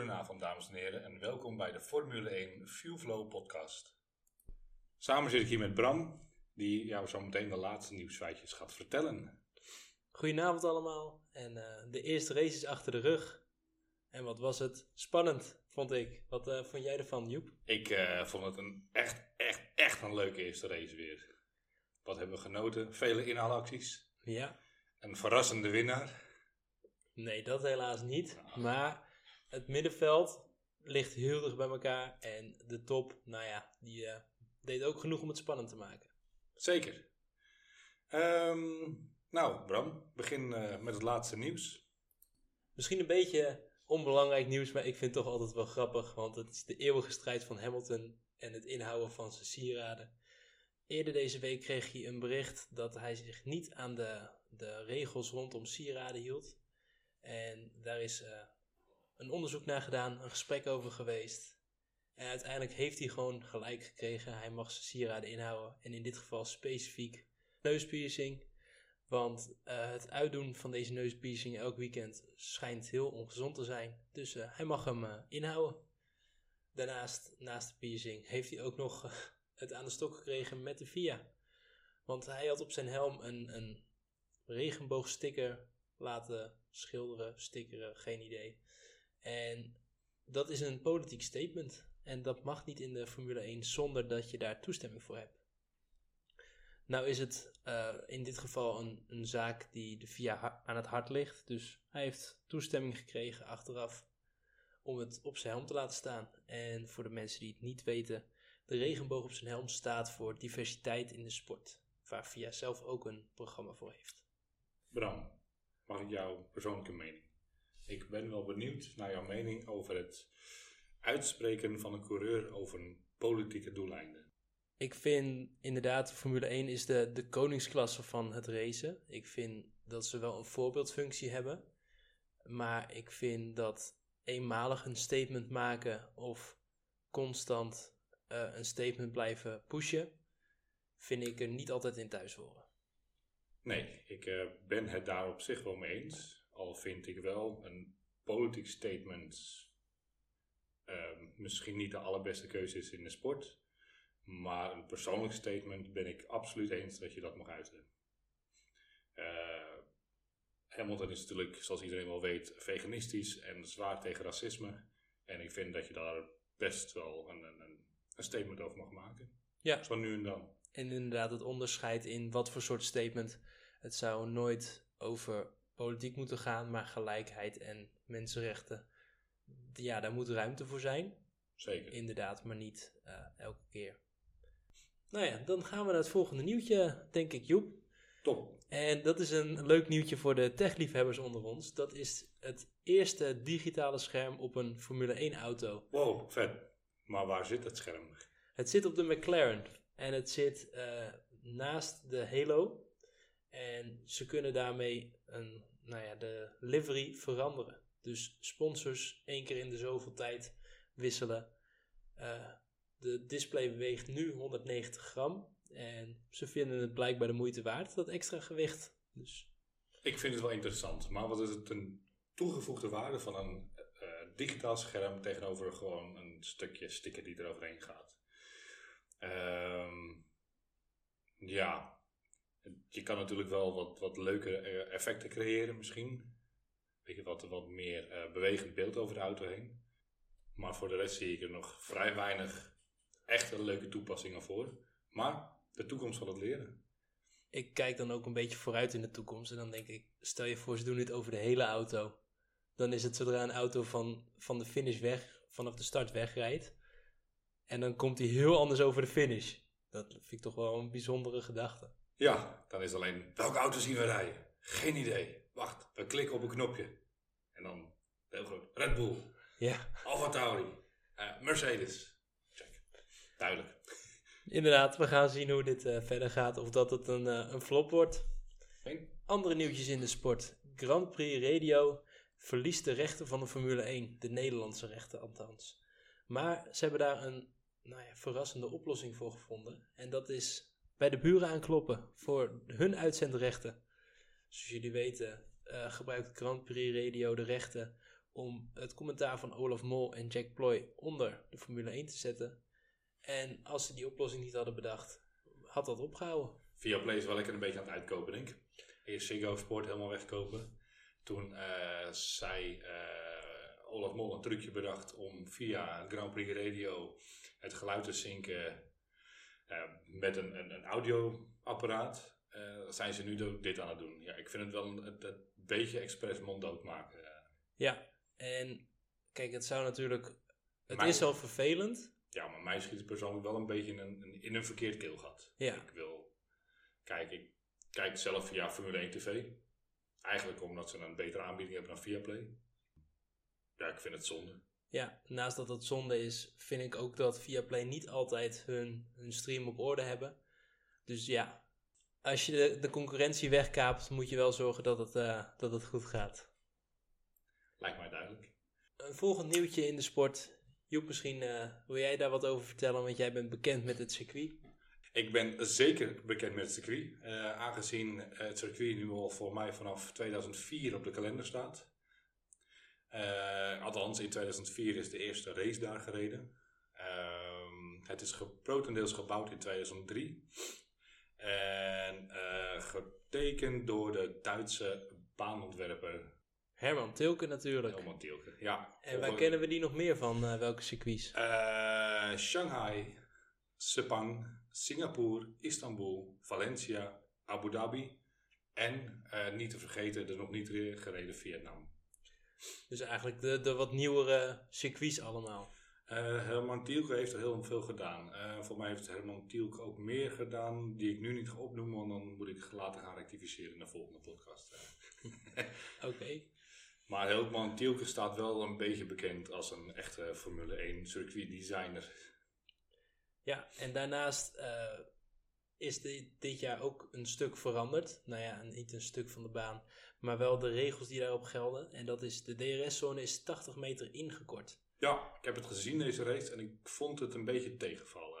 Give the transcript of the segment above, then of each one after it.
Goedenavond, dames en heren, en welkom bij de Formule 1 Fuel Flow podcast. Samen zit ik hier met Bram, die jou zo meteen de laatste nieuwsfeitjes gaat vertellen. Goedenavond allemaal. En eh, de eerste race is achter de rug. En wat was het? Spannend, vond ik. Wat eh, vond jij ervan, Joep? Ik eh, vond het een echt, echt, echt een leuke eerste race weer. Wat hebben we genoten? Vele inhaalacties. Ja. Een verrassende winnaar. Nee, dat helaas niet. Maar het middenveld ligt heel dicht bij elkaar. En de top, nou ja, die eh, deed ook genoeg om het spannend te maken. Zeker. Ehm, nou, Bram, begin eh, met het laatste nieuws. Misschien een beetje onbelangrijk nieuws, maar ik vind het toch altijd wel grappig. Want het is de eeuwige strijd van Hamilton en het inhouden van zijn sieraden. Eerder deze week kreeg hij een bericht dat hij zich niet aan de, de regels rondom sieraden hield. En daar is eh, een onderzoek naar gedaan, een gesprek over geweest. En uiteindelijk heeft hij gewoon gelijk gekregen. Hij mag zijn sieraden inhouden. En in dit geval specifiek neuspiercing. Want eh, het uitdoen van deze neuspiercing elk weekend schijnt heel ongezond te zijn. Dus eh, hij mag hem eh, inhouden. Daarnaast, naast de piercing, heeft hij ook nog het aan de stok gekregen met de VIA. Want hij had op zijn helm een, een regenboogsticker laten schilderen, stickeren, geen idee. En dat is een politiek statement. En dat mag niet in de Formule 1 zonder dat je daar toestemming voor hebt. Nou is het eh, in dit geval een, een zaak die de VIA aan het hart ligt. Dus hij heeft toestemming gekregen achteraf om het op zijn helm te laten staan. En voor de mensen die het niet weten, de regenboog op zijn helm staat voor diversiteit in de sport. Waar VIA zelf ook een programma voor heeft. Bram, mag ik jouw persoonlijke mening? Ik ben wel benieuwd naar jouw mening over het uitspreken van een coureur over een politieke doeleinden. Ik vind inderdaad, Formule 1 is de, de koningsklasse van het racen. Ik vind dat ze wel een voorbeeldfunctie hebben. Maar ik vind dat eenmalig een statement maken of constant eh, een statement blijven pushen, vind ik er niet altijd in thuis horen. Nee, ik eh, ben het daar op zich wel mee eens. Al vind ik wel een politiek statement eh, misschien niet de allerbeste keuze is in de sport. Maar een persoonlijk statement ben ik absoluut eens dat je dat mag uiten. Eh, Hamilton is natuurlijk, zoals iedereen wel weet, veganistisch en zwaar tegen racisme. En ik vind dat je daar best wel een, een, een- een statement over mag maken. Ja. Zo nu en dan. En inderdaad het onderscheid in wat voor soort statement. Het zou nooit over politiek moeten gaan, maar gelijkheid en mensenrechten. Ja, daar moet ruimte voor zijn. Zeker. Inderdaad, maar niet eh, elke keer. Nou ja, dan gaan we naar het volgende nieuwtje, denk ik, Joep. Top. En dat is een leuk nieuwtje voor de techliefhebbers onder ons. Dat is het eerste digitale scherm op een Formule 1 auto. Wow, vet. Maar waar zit het scherm? Het zit op de McLaren en het zit eh, naast de Halo. En ze kunnen daarmee een, nou ja, de livery veranderen. Dus sponsors één keer in de zoveel tijd wisselen. Eh, de display weegt nu 190 gram. En ze vinden het blijkbaar de moeite waard, dat extra gewicht. Dus Ik vind het wel interessant, maar wat is het een toegevoegde waarde van een eh, digitaal scherm tegenover gewoon een stukje sticker die er overheen gaat? Ehm, ja, je kan natuurlijk wel wat, wat leuke eh, effecten creëren misschien. Weet je, wat, wat meer eh, bewegend beeld over de auto heen. Maar voor de rest zie ik er nog vrij weinig echte leuke toepassingen voor. Maar de toekomst zal het leren. ik kijk dan ook een beetje vooruit in de toekomst. En dan denk ik, stel je voor, ze doen dit over de hele auto. Dan is het zodra een auto van, van de finish weg, vanaf de start wegrijdt. En dan komt hij heel anders over de finish. Dat vind ik toch wel een bijzondere gedachte. Ja, dan is alleen welke auto zien we rijden? Geen idee. Wacht, we klikken op een knopje. En dan heel groot. Red Bull, Ja, Alfa Tauri, eh, Mercedes. Check. Duidelijk. inderdaad. We gaan zien hoe dit eh, verder gaat. Of dat het een, eh, een flop wordt. Andere nieuwtjes in de sport. Grand Prix Radio verliest de rechten van de Formule 1. De Nederlandse rechten althans. Maar ze hebben daar een nou ja, verrassende oplossing voor gevonden. En dat is bij de buren aankloppen voor hun uitzendrechten. Zoals jullie weten eh, gebruikt Grand Prix Radio de rechten om het commentaar van Olaf Mol en Jack Ploy onder de Formule 1 te zetten. En als ze die oplossing niet hadden bedacht, had dat opgehouden. Via Play is wel lekker een beetje aan het uitkopen, denk ik. Eerst Ziggo Sport helemaal wegkopen. Toen uh, zei uh, Olaf Mol een trucje bedacht om via Grand Prix Radio het geluid te zinken uh, met een, een, een audioapparaat. zijn ze nu dit aan het doen. Ja, ik vind het wel een, een, beetje expres monddood maken. Ja, en kijk, het zou natuurlijk... Het is al vervelend. Ja, maar mij schiet het persoonlijk wel een beetje in een, in een verkeerd keelgat. Ja. Ik wil... Kijk, ik kijk zelf via Formule 1 TV. Eigenlijk omdat ze een betere aanbieding hebben dan Viaplay. Ja, ik vind het zonde. Ja, naast dat het zonde is, vind ik ook dat Viaplay niet altijd hun, hun stream op orde hebben. Dus ja, als je de, de concurrentie wegkaapt, moet je wel zorgen dat het, uh, dat het goed gaat. Lijkt mij duidelijk. Een volgend nieuwtje in de sport. Joep, misschien uh, wil jij daar wat over vertellen, want jij bent bekend met het circuit. Ik ben zeker bekend met het circuit, uh, aangezien het circuit nu al voor mij vanaf 2004 op de kalender staat. Uh, althans, in 2004 is de eerste race daar gereden. Uh, het is grotendeels gebouwd in 2003. En uh, getekend door de Duitse baanontwerper Herman Tilke natuurlijk. Herman Tilke, ja. En waar kennen we die nog meer van? welke circuits? Shanghai, Sepang, Singapore, Istanbul, Valencia, Abu Dhabi en niet te vergeten de nog niet gereden Vietnam. Dus eigenlijk de, de wat nieuwere circuits allemaal. Uh, Herman Tielke heeft er heel veel gedaan. Uh, voor mij heeft Herman Tielke ook meer gedaan die ik nu niet ga opnoemen, want dan moet ik later gaan rectificeren in de volgende podcast. Oké. Okay. Maar Herman Tielke staat wel een beetje bekend als een echte Formule 1 circuit designer. Ja, en daarnaast uh, is dit, dit jaar ook een stuk veranderd. Nou ja, niet een stuk van de baan, maar wel de regels die daarop gelden. En dat is de DRS-zone is 80 meter ingekort. Ja, ik heb het gezien deze race en ik vond het een beetje tegenvallen.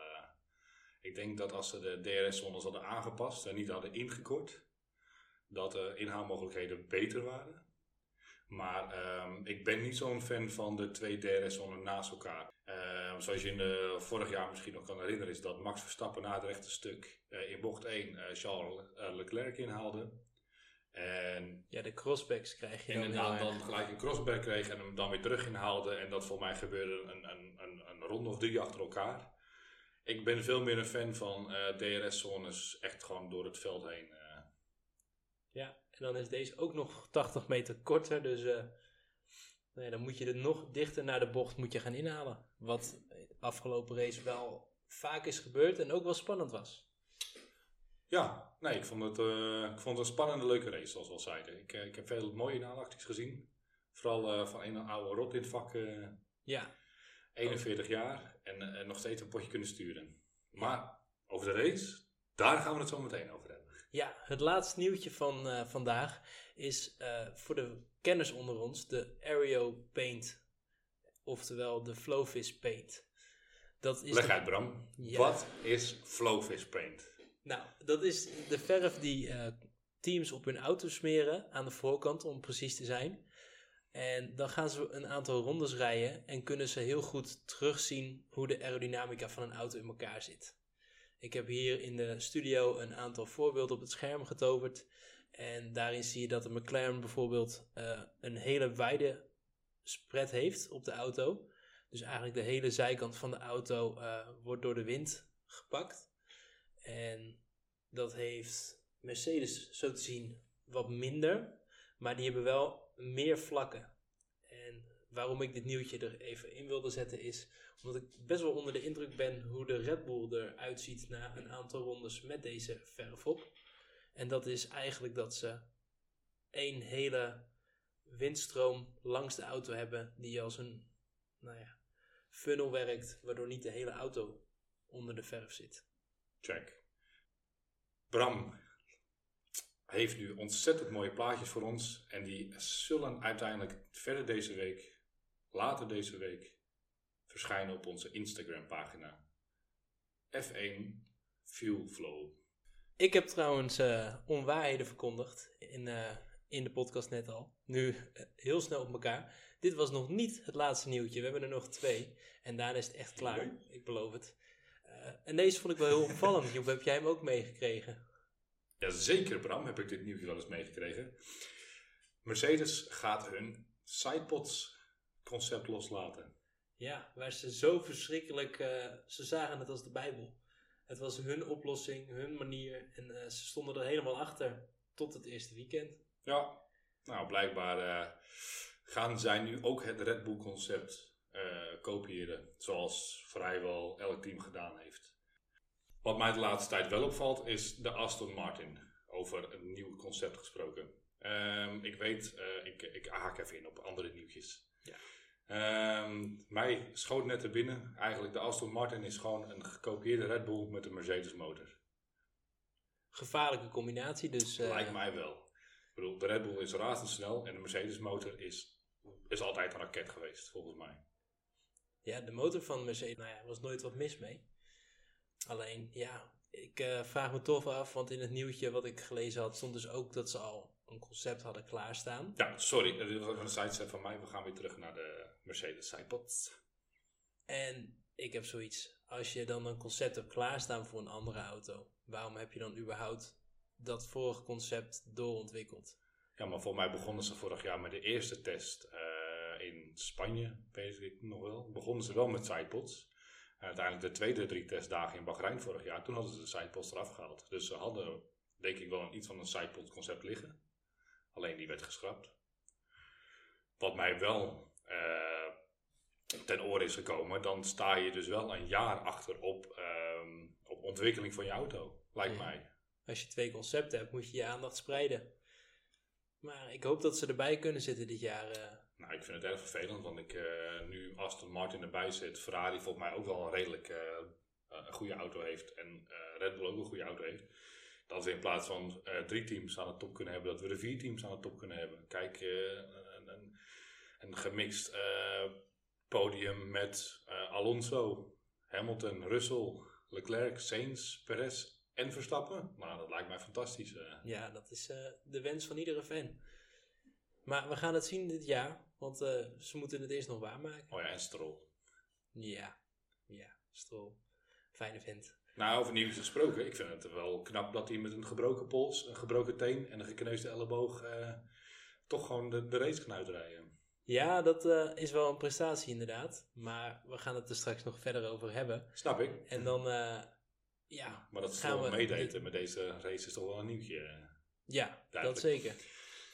Ik denk dat als ze de DRS-zones hadden aangepast en niet hadden ingekort, dat de inhaalmogelijkheden beter waren. Maar um, ik ben niet zo'n fan van de twee DRS-zones naast elkaar. Uh, zoals je in vorig jaar misschien nog kan herinneren, is dat Max Verstappen na het rechte stuk uh, in bocht 1 uh, Charles Leclerc inhaalde. En ja, de crossbacks krijg je en dan. En dan gelijk een crossback kreeg en hem dan weer terug inhaalde. En dat voor mij gebeurde een, een, een, een ronde of drie achter elkaar. Ik ben veel meer een fan van DRS-zones echt gewoon door het veld heen. Ja, en dan is deze ook nog 80 meter korter. Dus uh, nou ja, dan moet je er nog dichter naar de bocht moet je gaan inhalen. Wat afgelopen race wel vaak is gebeurd en ook wel spannend was. Ja, nee, ik vond het, uh, ik vond het een spannende, leuke race, zoals we al zeiden. Ik, uh, ik heb veel mooie inhaalacties gezien. Vooral van een oude rot in het vak. ja. 41 oh. jaar en nog steeds een potje kunnen sturen. Maar over de race, daar gaan we het zo meteen over hebben. Ja, het laatste nieuwtje van vandaag is voor de kenners onder ons de Aereo Paint. Oftewel de Flowfish Paint. Dat is Leg uit Bram, ja. wat is Flowfish Paint? Nou, dat is de verf die uh, teams op hun auto smeren aan de voorkant om precies te zijn. En dan gaan ze een aantal rondes rijden en kunnen ze heel goed terugzien hoe de aerodynamica van een auto in elkaar zit. Ik heb hier in de studio een aantal voorbeelden op het scherm getoverd. En daarin zie je dat de McLaren bijvoorbeeld uh, een hele wijde spread heeft op de auto. Dus eigenlijk de hele zijkant van de auto uh, wordt door de wind gepakt. En dat heeft Mercedes zo te zien wat minder. Maar die hebben wel meer vlakken. En waarom ik dit nieuwtje er even in wilde zetten is omdat ik best wel onder de indruk ben hoe de Red Bull eruit ziet na een aantal rondes met deze verf op. En dat is eigenlijk dat ze één hele windstroom langs de auto hebben die als een nou ja, funnel werkt, waardoor niet de hele auto onder de verf zit. Check. Bram heeft nu ontzettend mooie plaatjes voor ons en die zullen uiteindelijk verder deze week, later deze week, verschijnen op onze Instagram pagina. F1 Fuel Flow. Ik heb trouwens uh, onwaarheden verkondigd in, uh, in de podcast net al. Nu eh, heel snel op elkaar. Dit was nog niet het laatste nieuwtje. We hebben er nog twee. En daarna is het echt klaar. Ik beloof het. Eh, en deze vond ik wel heel opvallend. Joep, heb jij hem ook meegekregen? Jazeker, Bram, heb ik dit nieuwtje wel eens meegekregen. Mercedes gaat hun sidepods concept loslaten. Ja, waar ze zo verschrikkelijk... eh, ze zagen het als de Bijbel. Het was hun oplossing, hun manier. En eh, ze stonden er helemaal achter. Tot het eerste weekend. Ja, nou blijkbaar gaan zij nu ook het Red Bull concept eh, kopiëren. Zoals vrijwel elk team gedaan heeft. Wat mij de laatste tijd wel opvalt is de Aston Martin. Over een nieuw concept gesproken. Ehm, ik weet, eh, ik, ik haak even in op andere nieuwtjes. Ja. Ehm, mij schoot net er binnen. Eigenlijk de Aston Martin is gewoon een gekopieerde Red Bull met een Mercedes motor. Gevaarlijke combinatie, dus... eh, Lijkt mij wel. Ik bedoel, de Red Bull is razendsnel en de Mercedes motor is, is altijd een raket geweest, volgens mij. Ja, de motor van Mercedes, nou ja, was nooit wat mis mee. Alleen, ja, ik eh, vraag me toch af, want in het nieuwtje wat ik gelezen had, stond dus ook dat ze al een concept hadden klaarstaan. Ja, sorry, dit was een sidestep van mij. We gaan weer terug naar de Mercedes sidepods. En ik heb zoiets, als je dan een concept hebt klaarstaan voor een andere auto, waarom heb je dan überhaupt dat vorige concept doorontwikkeld? Ja, maar voor mij begonnen ze vorig jaar met de eerste test eh, in Spanje, weet ik nog wel. Begonnen ze wel met sidepods. En uiteindelijk de tweede drie testdagen in Bahrein vorig jaar, toen hadden ze de sidepods eraf gehaald. Dus ze hadden, denk ik, wel een, iets van een sidepod concept liggen. Alleen die werd geschrapt. Wat mij wel eh, ten oor is gekomen, dan sta je dus wel een jaar achter op, ehm, op ontwikkeling van je auto, lijkt Ja. mij. Als je twee concepten hebt, moet je je aandacht spreiden. Maar ik hoop dat ze erbij kunnen zitten dit jaar. eh. Nou, ik vind het erg vervelend, want ik eh, nu Aston Martin erbij zit, Ferrari volgens mij ook wel een redelijk eh, een goede auto heeft en eh, Red Bull ook een goede auto heeft. Dat we in plaats van eh, drie teams aan de top kunnen hebben, dat we er vier teams aan de top kunnen hebben. Kijk, eh, een, een, een gemixt eh, podium met eh, Alonso, Hamilton, Russell, Leclerc, Sainz, Perez en Verstappen. Nou, dat lijkt mij fantastisch. eh. Ja, dat is eh, de wens van iedere fan. Maar we gaan het zien dit jaar, want eh, ze moeten het eerst nog waarmaken. Oh ja, en Stroll. Ja, ja, Strol. Fijne vent. Nou, over nieuws gesproken. Ik vind het wel knap dat hij met een gebroken pols, een gebroken teen en een gekneusde elleboog eh, toch gewoon de, de race kan uitrijden. Ja, dat eh, is wel een prestatie inderdaad. Maar we gaan het er straks nog verder over hebben. Snap ik. En dan, eh, ja, Maar dat gaan we- meedeed met deze race is toch wel een nieuwtje. ja, dat zeker.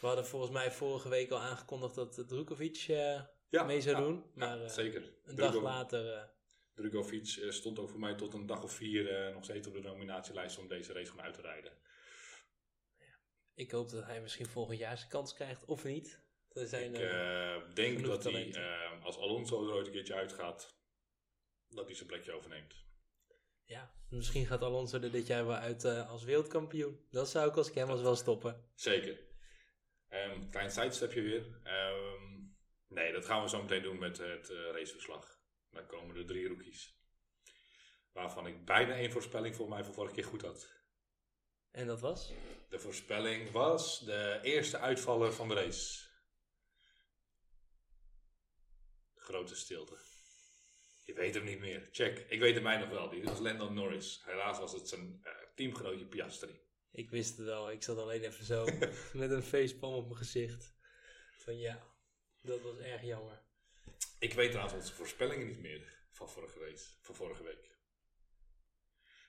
We hadden volgens mij vorige week al aangekondigd dat Drukovic eh, Ja, mee zou ja, doen. Maar eh, zeker. een dag later, eh, Drugovic eh, stond ook voor mij tot een dag of vier eh, nog steeds op de nominatielijst om deze race gewoon uit te rijden. ik hoop dat hij misschien volgend jaar zijn kans krijgt, of niet. Er zijn, Ik eh, eh, denk dat hij, talenten. eh, als Alonso er ooit een keertje uitgaat, dat hij zijn plekje overneemt. ja, misschien gaat Alonso er dit jaar wel uit eh, als wereldkampioen. Dat zou ik als ik hem was wel stoppen. Zeker. Ehm klein sidestepje weer. Ehm, nee, dat gaan we zo meteen doen met het eh, raceverslag. Dan komen er drie rookies. Waarvan ik bijna één voorspelling voor mij van vorige keer goed had. En dat was? De voorspelling was de eerste uitvaller van de race. Grote stilte. Je weet hem niet meer. Check. Ik weet hem mij nog wel. Die was Landon Norris. Helaas was het zijn eh, teamgenootje Piastri. Ik wist het al. Ik zat alleen even zo met een facepalm op mijn gezicht. Van ja, dat was erg jammer. Ik weet trouwens onze voorspellingen niet meer van vorige race, van vorige week.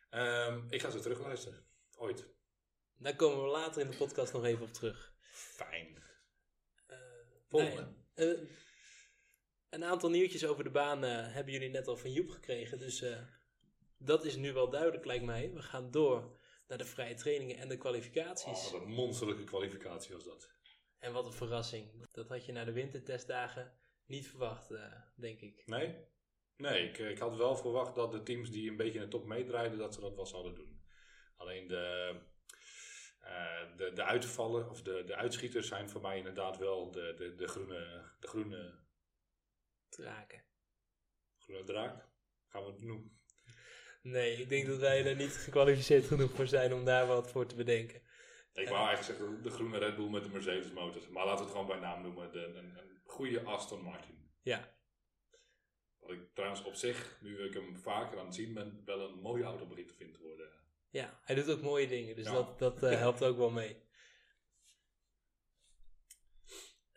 Ehm, ik ga ze terugluisteren. Ooit. Daar komen we later in de podcast nog even op terug. Fijn. Eh, Volgende. nee, eh, een aantal nieuwtjes over de baan eh, hebben jullie net al van Joep gekregen. Dus dat is nu wel duidelijk, lijkt mij. We gaan door naar de vrije trainingen en de kwalificaties. Oh, wat een monsterlijke kwalificatie was dat. En wat een verrassing. Dat had je na de wintertestdagen niet verwacht, eh, denk ik. Nee? Nee, ik, ik had wel verwacht dat de teams die een beetje in de top meedraaiden, dat ze dat wel zouden doen. Alleen de, eh, de, de uitvallen, of de, de uitschieters zijn voor mij inderdaad wel de, de, de, groene, de groene, Draken. groene draak. Gaan we het noemen. Nee, ik denk dat wij er niet gekwalificeerd genoeg voor zijn om daar wat voor te bedenken. Ik wou eigenlijk zeggen de groene Red Bull met de Mercedes motor. Maar laten we het gewoon bij naam noemen. De, een, een goede Aston Martin. Ja. Wat ik trouwens op zich, nu ik hem vaker aan het zien ben, wel een mooie auto begint te vinden worden. Ja, hij doet ook mooie dingen, dus Ja. dat, dat eh, helpt ook wel mee.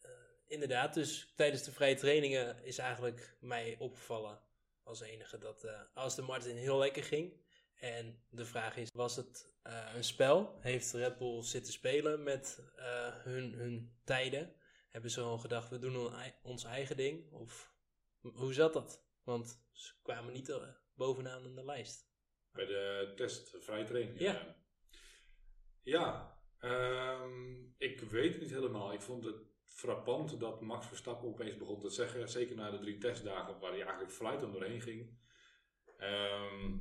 Eh, inderdaad, dus tijdens de vrije trainingen is eigenlijk mij opgevallen als enige dat eh Aston Martin heel lekker ging. En de vraag is, was het eh, een spel? Heeft Red Bull zitten spelen met eh, hun, hun tijden? Hebben ze gewoon gedacht, we doen ons eigen ding? Of hoe zat dat? Want ze kwamen niet bovenaan in de lijst. Bij de test, de vrije training. Ja. Ja, ehm, ik weet het niet helemaal. Ik vond het frappant dat Max Verstappen opeens begon te zeggen, zeker na de drie testdagen waar hij eigenlijk fluit om doorheen ging, ehm,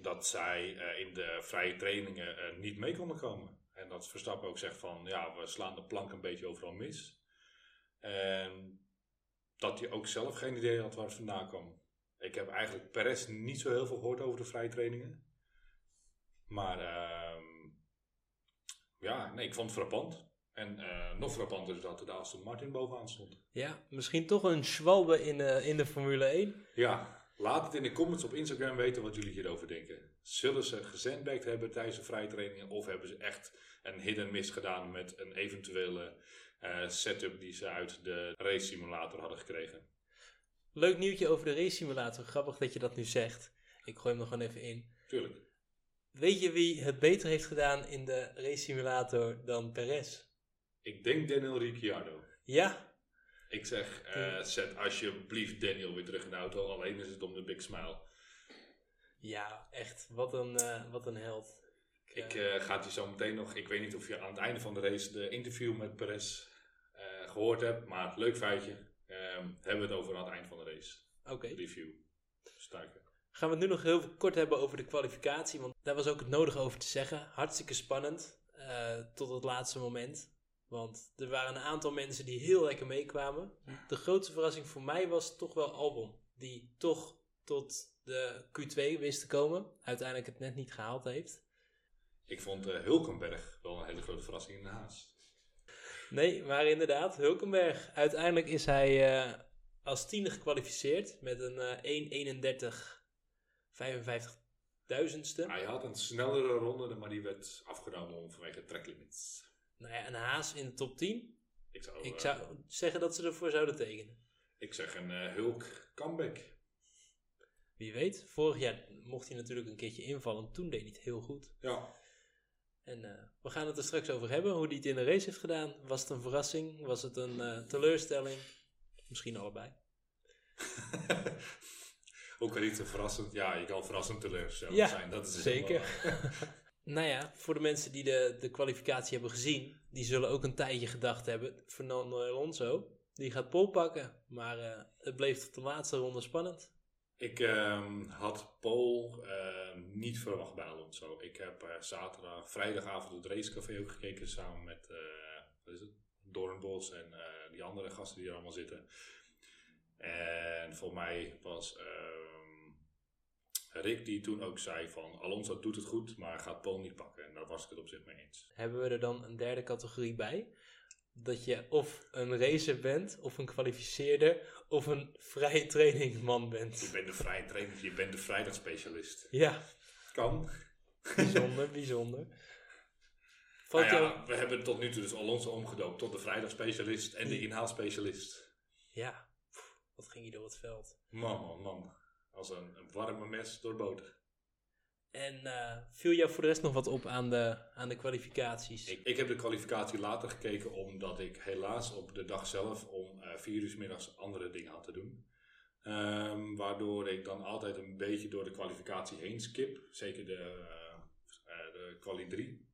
dat zij eh, in de vrije trainingen eh, niet mee konden komen. En dat Verstappen ook zegt van, ja, we slaan de plank een beetje overal mis. En dat hij ook zelf geen idee had waar het vandaan kwam. Ik heb eigenlijk Perez niet zo heel veel gehoord over de vrije trainingen. Maar ehm, ja, nee, ik vond het frappant. En eh, nog frappanter is dat er de Aston Martin bovenaan stond. Ja, misschien toch een schwalbe in, eh, in de Formule 1. Ja, laat het in de comments op Instagram weten wat jullie hierover denken. Zullen ze gezendbacked hebben tijdens de vrije trainingen of hebben ze echt een hidden miss gedaan met een eventuele eh, setup die ze uit de race simulator hadden gekregen? Leuk nieuwtje over de race simulator. Grappig dat je dat nu zegt. Ik gooi hem er gewoon even in. Tuurlijk. Weet je wie het beter heeft gedaan in de race simulator dan Perez? Ik denk Daniel Ricciardo. Ja, Ik zeg, eh, zet alsjeblieft Daniel weer terug in de auto, alleen is het om de big smile. ja, echt. Wat een, eh, wat een held. Ik eh, ga het je zo meteen nog, ik weet niet of je aan het einde van de race de interview met Perez eh, gehoord hebt, maar leuk feitje, ehm, hebben we het over aan het eind van de race. Oké. Review. Stuiken. Gaan we het nu nog heel kort hebben over de kwalificatie. Want daar was ook het nodige over te zeggen. Hartstikke spannend. tot het laatste moment. Want er waren een aantal mensen die heel lekker meekwamen. De grootste verrassing voor mij was toch wel Albon. Die toch tot de Q2 wist te komen. Uiteindelijk het net niet gehaald heeft. Ik vond eh, Hulkenberg wel een hele grote verrassing in de Haas. Nee, maar inderdaad, Hulkenberg. Uiteindelijk is hij eh, als tiende gekwalificeerd met een eh 1.31.55 duizendste. Hij had een snellere ronde, maar die werd afgenomen om vanwege tracklimits. Nou ja, een haas in de top 10. Ik zou, Ik eh, zou zeggen dat ze ervoor zouden tekenen. ik zeg een eh, Hulk comeback. Wie weet. Vorig jaar mocht hij natuurlijk een keertje invallen. Toen deed hij het heel goed. Ja. En eh, we gaan het er straks over hebben. Hoe hij het in de race heeft gedaan. Was het een verrassing? Was het een eh, teleurstelling? Misschien allebei. Ook al niet te verrassend. Ja, je kan verrassend teleurgesteld Ja, zijn. Dat is zeker. Nou ja, voor de mensen die de, de kwalificatie hebben gezien. Die zullen ook een tijdje gedacht hebben. Fernando Alonso. Die gaat pol pakken. Maar eh, het bleef tot de laatste ronde spannend. Ik ehm, had Paul ehm, niet verwacht bij Alonso. Ik heb eh, zaterdag, vrijdagavond het racecafé ook gekeken samen met eh wat is het? Doornbos en die andere gasten die er allemaal zitten. En voor mij was ehm, Rick die toen ook zei van Alonso doet het goed, maar gaat Paul niet pakken. En daar was ik het op zich mee eens. Hebben we er dan een derde categorie bij? Dat je of een racer bent, of een kwalificeerder, of een vrije trainingman Je bent. bent de vrije trainer, je bent de vrijdagspecialist. Ja, Kan. bijzonder, bijzonder. Nou ja, we hebben tot nu toe dus Alonso omgedoopt tot de vrijdagspecialist en de inhaalspecialist. Ja, pff, wat ging je door het veld. Man, man, man. Als een, een warme mes door boter. En eh, viel jou voor de rest nog wat op aan de, aan de kwalificaties? Ik, ik heb de kwalificatie later gekeken omdat ik helaas op de dag zelf om eh, vier uur middags andere dingen had te doen. Ehm, waardoor ik dan altijd een beetje door de kwalificatie heen skip. Zeker de, eh, de quali 3.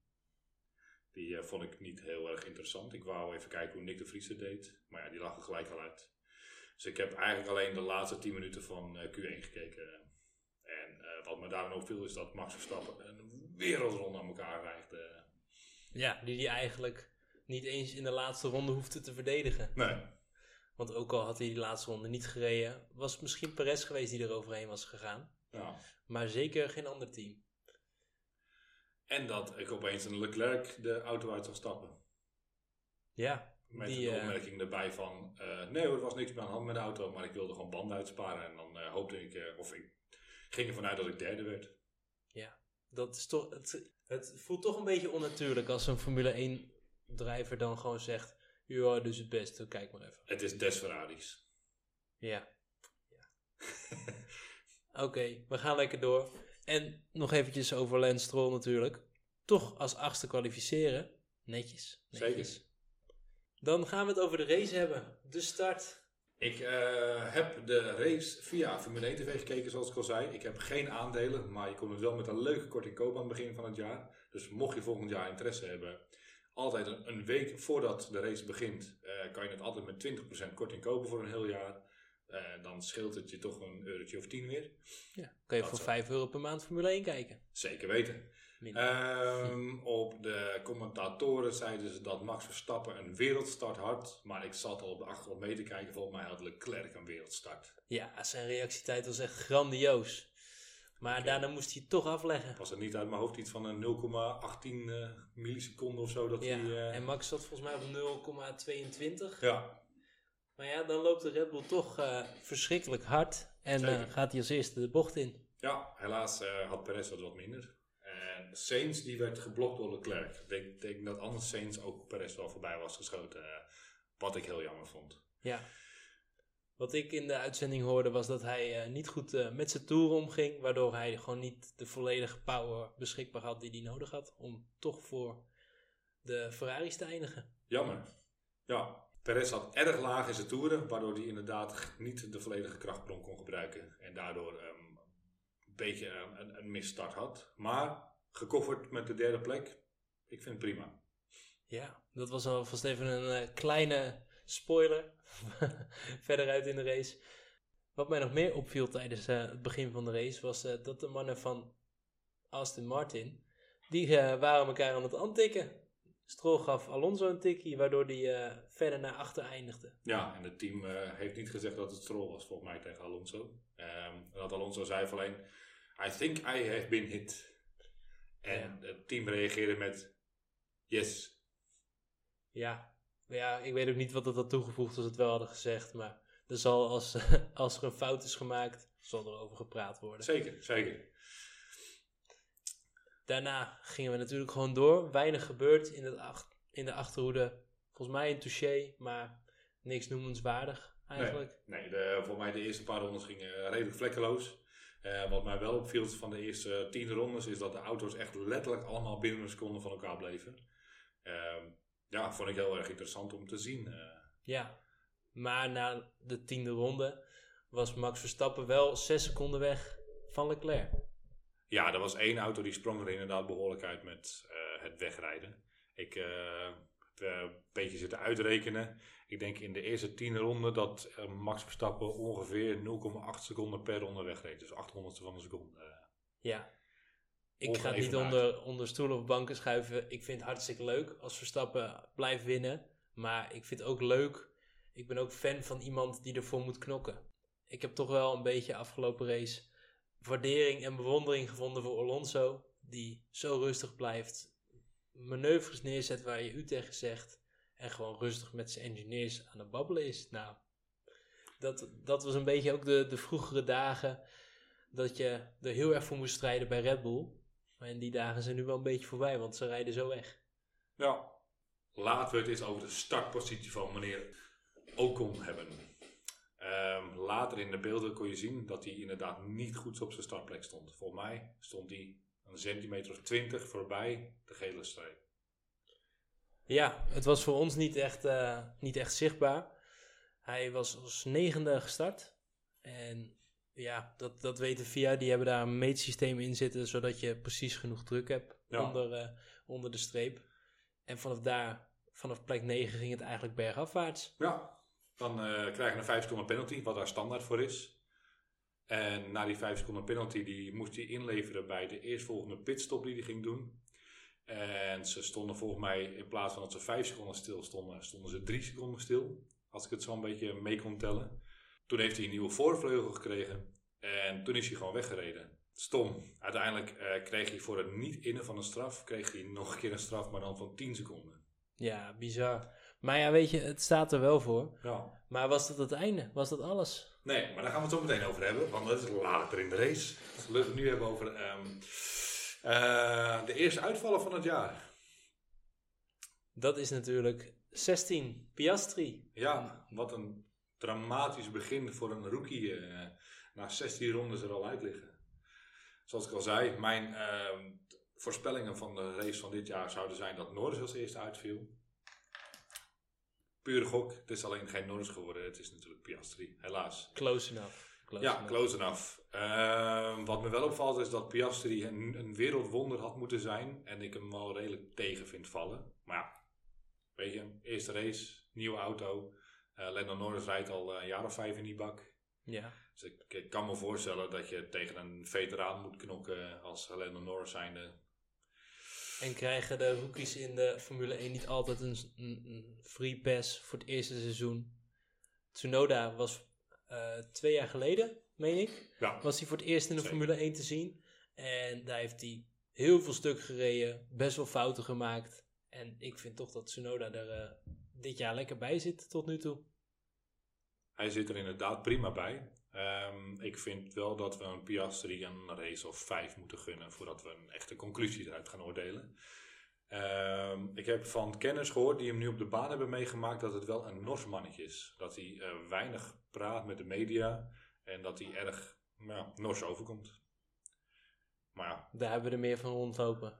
Die vond ik niet heel erg interessant. Ik wou even kijken hoe Nick de Vries het deed. Maar ja, die lag er gelijk al uit. Dus ik heb eigenlijk alleen de laatste 10 minuten van eh, Q1 gekeken. En eh, wat me daarin opviel is dat Max Verstappen een wereldronde aan elkaar rijgt. eh. Ja, die die eigenlijk niet eens in de laatste ronde hoefde te verdedigen. Nee. Want ook al had hij die laatste ronde niet gereden, was het misschien Perez geweest die er overheen was gegaan. Ja. Maar zeker geen ander team. En dat ik opeens een Leclerc de auto uit zag stappen. Ja, Met Die, de eh, opmerking erbij van, eh, nee hoor, er was niks meer aan de hand met de auto, maar ik wilde gewoon banden uitsparen. En dan eh, hoopte ik, of ik ging ervan uit dat ik derde werd. dat is toch, het, het voelt toch een beetje onnatuurlijk als een Formule 1 drijver dan gewoon zegt, ja, dus het beste, kijk maar even. Het is des Ferraris. Ja. ja. Oké, we gaan lekker door. En nog eventjes over Lance Stroll natuurlijk. Toch als achtste kwalificeren. Netjes. netjes. Zeker. Dan gaan we het over de race hebben. De start. Ik eh, heb de race via Formule 1 TV gekeken, zoals ik al zei. Ik heb geen aandelen, maar je kon het wel met een leuke korting kopen aan het begin van het jaar. Dus mocht je volgend jaar interesse hebben, altijd een, week voordat de race begint, eh, kan je het altijd met 20% korting kopen voor een heel jaar. Eh, dan scheelt het je toch een eurotje of 10 weer. Ja, kan je Dat voor zo. 5 euro per maand Formule 1 kijken. Zeker weten. Ehm, op de commentatoren zeiden ze dat Max Verstappen een wereldstart had. Maar ik zat al op de achtergrond mee te kijken. Volgens mij had Leclerc een wereldstart. ja, zijn reactietijd was echt grandioos. Maar daarna moest hij het toch afleggen. Was er niet uit mijn hoofd iets van een 0,18 eh, milliseconden of zo? Dat Ja, hij, eh, en Max zat volgens mij op 0,22. ja, Maar ja, dan loopt de Red Bull toch eh, verschrikkelijk hard. En Zeker. gaat hij als eerste de bocht in. ja, helaas had Perez wat minder. En Sainz die werd geblokt door Leclerc. Ik denk, denk dat anders Sainz ook Perez wel voorbij was geschoten. eh, wat ik heel jammer vond. Ja. Wat ik in de uitzending hoorde was dat hij eh, niet goed eh, met zijn toer omging. Waardoor hij gewoon niet de volledige power beschikbaar had die hij nodig had. Om toch voor de Ferraris te eindigen. Jammer. Ja, Perez zat erg laag in zijn toeren, waardoor hij inderdaad niet de volledige krachtbron kon gebruiken. En daardoor ehm, een beetje een, een, een misstart had. Maar gecoverd met de derde plek, ik vind het prima. Ja, dat was alvast even een eh, kleine spoiler. Verder uit in de race. Wat mij nog meer opviel tijdens eh, het begin van de race was eh, dat de mannen van Aston Martin, die waren elkaar aan het aantikken. Stroll gaf Alonso een tikkie, waardoor die verder naar achter eindigde. Ja, en het team heeft niet gezegd dat het Stroll was, volgens mij, tegen Alonso. Ehm, dat Alonso zei alleen, I think I have been hit. En het team reageerde met, yes. Ja, ja, ik weet ook niet wat dat had toegevoegd als het wel hadden gezegd, maar er zal als, als er een fout is gemaakt, zal er over gepraat worden. Zeker, zeker. Daarna gingen we natuurlijk gewoon door. Weinig gebeurd in, het ach- in de achterhoede. Volgens mij een touché, maar niks noemenswaardig eigenlijk. Nee, de, voor mij de eerste paar rondes gingen redelijk vlekkeloos. Eh, wat mij wel opviel van de eerste tien rondes is dat de auto's echt letterlijk allemaal binnen een seconde van elkaar bleven. Ehm, ja, vond ik heel erg interessant om te zien. eh. Ja, maar na de tiende ronde was Max Verstappen wel zes seconden weg van Leclerc. ja, er was één auto die sprong er inderdaad behoorlijk uit met eh, het wegrijden. Ik een beetje zitten uitrekenen. Ik denk in de eerste tien ronden dat eh, Max Verstappen ongeveer 0,8 seconden per ronde wegreed. Dus 800ste van een seconde. Eh, Ja. Ik ga het niet onder, onder stoelen of banken schuiven. Ik vind het hartstikke leuk als Verstappen blijft winnen. Maar ik vind het ook leuk. Ik ben ook fan van iemand die ervoor moet knokken. Ik heb toch wel een beetje afgelopen race waardering en bewondering gevonden voor Alonso. Die zo rustig blijft. Manoeuvres neerzet waar je u tegen zegt. En gewoon rustig met zijn engineers aan het babbelen is. Nou, dat, dat was een beetje ook de, de vroegere dagen. Dat je er heel erg voor moest strijden bij Red Bull. En die dagen zijn nu wel een beetje voorbij, want ze rijden zo weg. Ja. Laten we het eens over de startpositie van meneer Ocon hebben. Ehm, later in de beelden kon je zien dat hij inderdaad niet goed op zijn startplek stond. Volgens mij stond hij een centimeter of twintig voorbij de gele streep. Ja, het was voor ons niet echt, eh, niet echt zichtbaar. Hij was als negende gestart. En ja, dat, dat weten VIA. Die hebben daar een meetsysteem in zitten, zodat je precies genoeg druk hebt Ja. onder, eh, onder de streep. En vanaf daar, vanaf plek 9 ging het eigenlijk bergafwaarts. Ja. Dan eh krijg je een 5 seconden penalty, wat daar standaard voor is. En na die 5 seconden penalty, die moest hij inleveren bij de eerstvolgende pitstop die hij ging doen. En ze stonden volgens mij, in plaats van dat ze 5 seconden stil stonden, stonden ze 3 seconden stil. Als ik het zo een beetje mee kon tellen. Toen heeft hij een nieuwe voorvleugel gekregen. En toen is hij gewoon weggereden. Stom. Uiteindelijk eh, kreeg hij voor het niet innen van een straf, kreeg hij nog een keer een straf, maar dan van 10 seconden. Ja, bizar. Maar ja, weet je, het staat er wel voor. Ja. Maar was dat het einde? Was dat alles? Nee, maar daar gaan we het zo meteen over hebben, want dat is later in de race. We het nu hebben over ehm, eh, de eerste uitvallen van het jaar. Dat is natuurlijk 16, Piastri. Ja, wat een dramatisch begin voor een rookie. eh, na 16 rondes er al uit liggen. Zoals ik al zei, mijn ehm, voorspellingen van de race van dit jaar zouden zijn dat Norris als eerste uitviel. Pure gok. Het is alleen geen Norris geworden. Het is natuurlijk Piastri, helaas. Close enough. Close Ja, enough. close enough. Ehm, wat me wel opvalt is dat Piastri een, een wereldwonder had moeten zijn. En ik hem wel redelijk tegen vind vallen. Maar ja, weet je, eerste race, nieuwe auto. Eh Lando Norris rijdt al eh, een jaar of vijf in die bak. Ja. Dus ik, ik kan me voorstellen dat je tegen een veteraan moet knokken als Lando Norris zijnde. En krijgen de rookies in de Formule 1 niet altijd een, free pass voor het eerste seizoen? Tsunoda was eh, twee jaar geleden, meen ik, Ja, was hij voor het eerst in de Zeker. Formule 1 te zien. En daar heeft hij heel veel stuk gereden, best wel fouten gemaakt. En ik vind toch dat Tsunoda er eh, dit jaar lekker bij zit tot nu toe. hij zit er inderdaad prima bij. Ehm, ik vind wel dat we een Piastri een race of vijf moeten gunnen voordat we een echte conclusie eruit gaan oordelen. Ehm, ik heb van kenners gehoord die hem nu op de baan hebben meegemaakt dat het wel een nors mannetje is. Dat hij eh, weinig praat met de media en dat hij erg nou, nors overkomt. Maar ja, Daar hebben we er meer van rondlopen.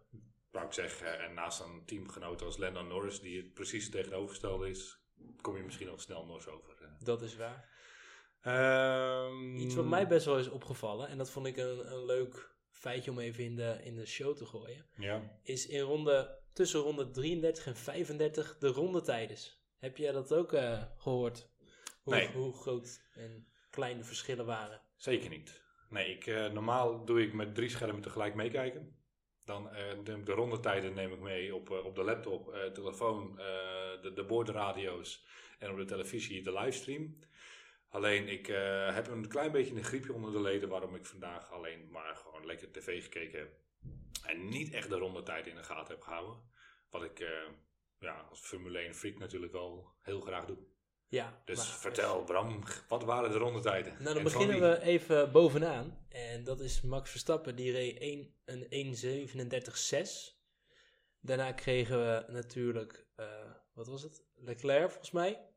wou ik zeggen, en naast een teamgenoot als Lando Norris, die het precies tegenovergestelde is, kom je misschien al snel nors over. eh. Dat is waar. Ehm, Iets wat mij best wel is opgevallen, en dat vond ik een, een leuk feitje om even in de, in de show te gooien, Ja, is in ronde, tussen ronde 33 en 35 de rondetijdes. Heb jij dat ook eh, gehoord? Hoe, Nee. hoe groot en klein de verschillen waren. zeker niet. Nee, ik, eh, normaal doe ik met drie schermen tegelijk meekijken. Dan eh, de, de rondetijden neem ik mee op, op de laptop, telefoon, de, de boordradio's en op de televisie de livestream. Alleen ik eh, heb een klein beetje een griepje onder de leden waarom ik vandaag alleen maar gewoon lekker tv gekeken heb. En niet echt de rondetijden in de gaten heb gehouden. Wat ik eh, ja, als Formule 1 freak natuurlijk wel heel graag doe. Ja, Dus maar- vertel Bram, wat waren de rondetijden? Nou, dan En beginnen we even bovenaan. En dat is Max Verstappen, die reed 1, een 1.37.6. Daarna kregen we natuurlijk, eh, wat was het? Leclerc volgens mij.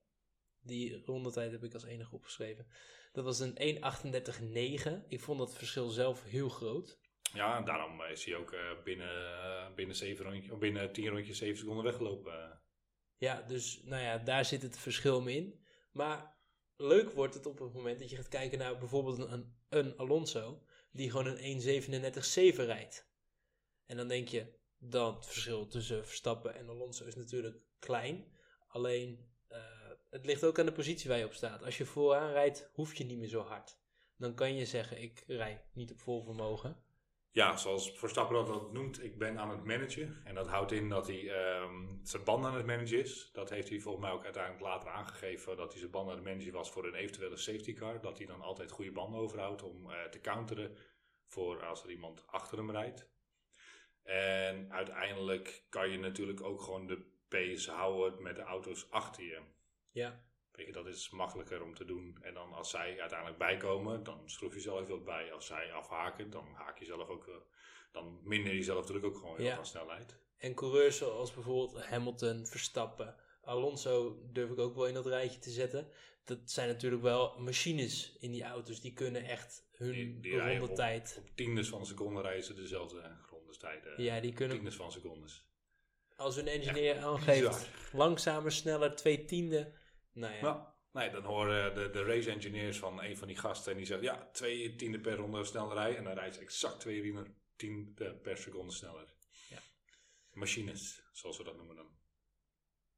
Die rondetijd heb ik als enige opgeschreven. Dat was een 1.38.9. Ik vond dat verschil zelf heel groot. Ja, en daarom is hij ook eh, binnen, eh, binnen, zeven rondje, of binnen tien rondjes zeven seconden weggelopen. eh. Ja, dus nou ja, daar zit het verschil mee in. Maar leuk wordt het op het moment dat je gaat kijken naar bijvoorbeeld een, een Alonso, die gewoon een 1.37.7 rijdt. En dan denk je, dan het verschil tussen Verstappen en Alonso is natuurlijk klein. Alleen, eh, het ligt ook aan de positie waar je op staat. Als je vooraan rijdt, hoef je niet meer zo hard. Dan kan je zeggen, ik rij niet op vol vermogen. Ja, zoals Verstappen dat noemt, ik ben aan het managen. En dat houdt in dat hij ehm, zijn band aan het managen is. Dat heeft hij volgens mij ook uiteindelijk later aangegeven dat hij zijn band aan het managen was voor een eventuele safety car. Dat hij dan altijd goede banden overhoudt om eh, te counteren voor als er iemand achter hem rijdt. En uiteindelijk kan je natuurlijk ook gewoon de pace houden met de auto's achter je. Ja, Weet je, dat is makkelijker om te doen. En dan als zij uiteindelijk bijkomen, dan schroef je zelf wat bij. Als zij afhaken, dan haak je zelf ook, dan minder je zelf natuurlijk ook gewoon Ja. veel snelheid. En coureurs zoals bijvoorbeeld Hamilton, Verstappen, Alonso durf ik ook wel in dat rijtje te zetten. Dat zijn natuurlijk wel machines in die auto's. Die kunnen echt hun Die- die rondetijd. Op tiendes van een seconde reizen dezelfde rondestijden. Ja, die kunnen, Tiendes van secondes. als hun engineer aangeeft, langzamer, sneller, twee tiende. Nou ja, Nou, nee, dan horen de, de race engineers van een van die gasten en die zegt ja, twee tiende per ronde sneller rijden. En dan rijdt ze exact twee tiende- per seconde sneller. Ja. Machines, zoals we dat noemen dan.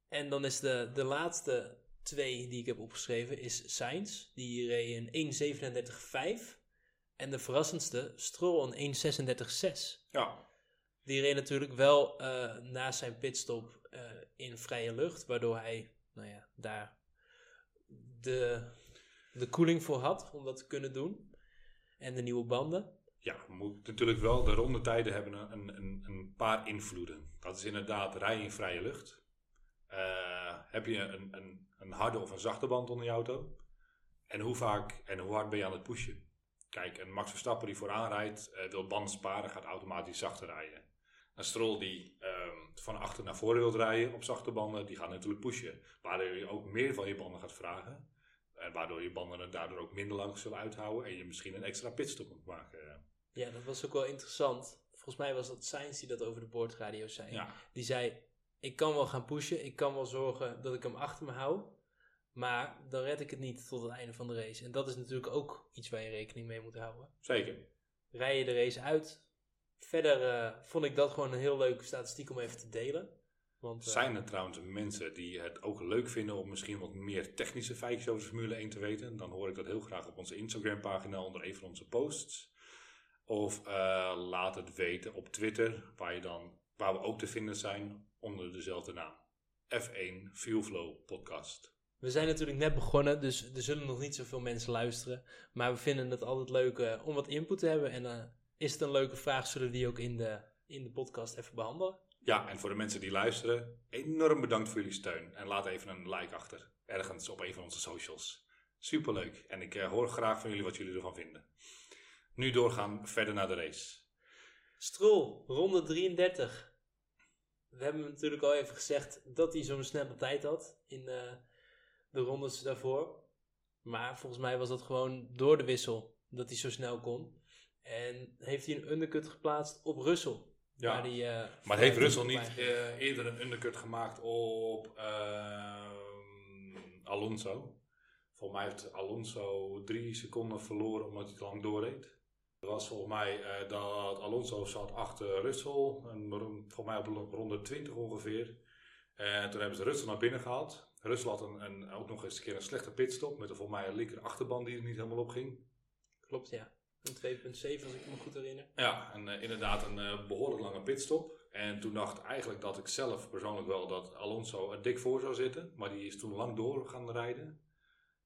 En dan is de, de laatste twee die ik heb opgeschreven is Sainz. Die reed een 1.37.5. En de verrassendste, Stroll een 1.36.6. Ja, Die reed natuurlijk wel eh, na zijn pitstop eh, in vrije lucht, waardoor hij nou ja, daar de, de koeling voor had om dat te kunnen doen. En de nieuwe banden. Ja, moet natuurlijk wel. De rondetijden hebben een, een, een paar invloeden. Dat is inderdaad rijden in vrije lucht. Uh, heb je een, een, een harde of een zachte band onder je auto? En hoe vaak en hoe hard ben je aan het pushen? Kijk, een Max Verstappen die vooraan rijdt, uh, wil banden sparen, gaat automatisch zachter rijden. Een Stroll die um, van achter naar voren wil rijden op zachte banden, die gaat natuurlijk pushen. Waardoor je ook meer van je banden gaat vragen. En waardoor je banden het daardoor ook minder lang zullen uithouden en je misschien een extra pitstop moet maken. Ja, dat was ook wel interessant. Volgens mij was dat Sainz die dat over de boordradio zei. Ja. Die zei, ik kan wel gaan pushen, ik kan wel zorgen dat ik hem achter me hou. Maar dan red ik het niet tot het einde van de race. En dat is natuurlijk ook iets waar je rekening mee moet houden. Zeker. Rij je de race uit. Verder uh, vond ik dat gewoon een heel leuke statistiek om even te delen. Want, uh, Zijn er trouwens mensen die het ook leuk vinden om misschien wat meer technische feitjes over Formule 1 te weten? Dan hoor ik dat heel graag op onze Instagram pagina onder een van onze posts. Of uh, laat het weten op Twitter, waar, je dan, waar we ook te vinden zijn onder dezelfde naam. F1 Fuelflow Podcast. We zijn natuurlijk net begonnen, dus er zullen nog niet zoveel mensen luisteren. Maar we vinden het altijd leuk uh, om wat input te hebben. En uh, is het een leuke vraag, zullen we die ook in de, in de podcast even behandelen. Ja, en voor de mensen die luisteren, enorm bedankt voor jullie steun. En laat even een like achter, ergens op een van onze socials. Superleuk. En ik uh, hoor graag van jullie wat jullie ervan vinden. Nu doorgaan verder naar de race. Strol, ronde 33. We hebben natuurlijk al even gezegd dat hij zo'n snelle tijd had in de rondes daarvoor. Maar volgens mij was dat gewoon door de wissel dat hij zo snel kon. En heeft hij een undercut geplaatst op Russell. Ja, waar die, uh, maar heeft Russell niet uh, eerder een undercut gemaakt op uh, Alonso? Volgens mij heeft Alonso drie seconden verloren omdat hij te lang doorreed. Het was volgens mij dat Alonso zat achter Russell, en volgens mij op ronde 20 ongeveer. En toen hebben ze Russell naar binnen gehaald. Russell had een, een, ook nog eens een keer een slechte pitstop met een, volgens mij een linker achterband die er niet helemaal op ging. Klopt, ja. Een 2.7 als ik me goed herinner. Ja, en uh, inderdaad een uh, behoorlijk lange pitstop. En toen dacht ik eigenlijk dat ik zelf persoonlijk wel dat Alonso er dik voor zou zitten. Maar die is toen lang door gaan rijden.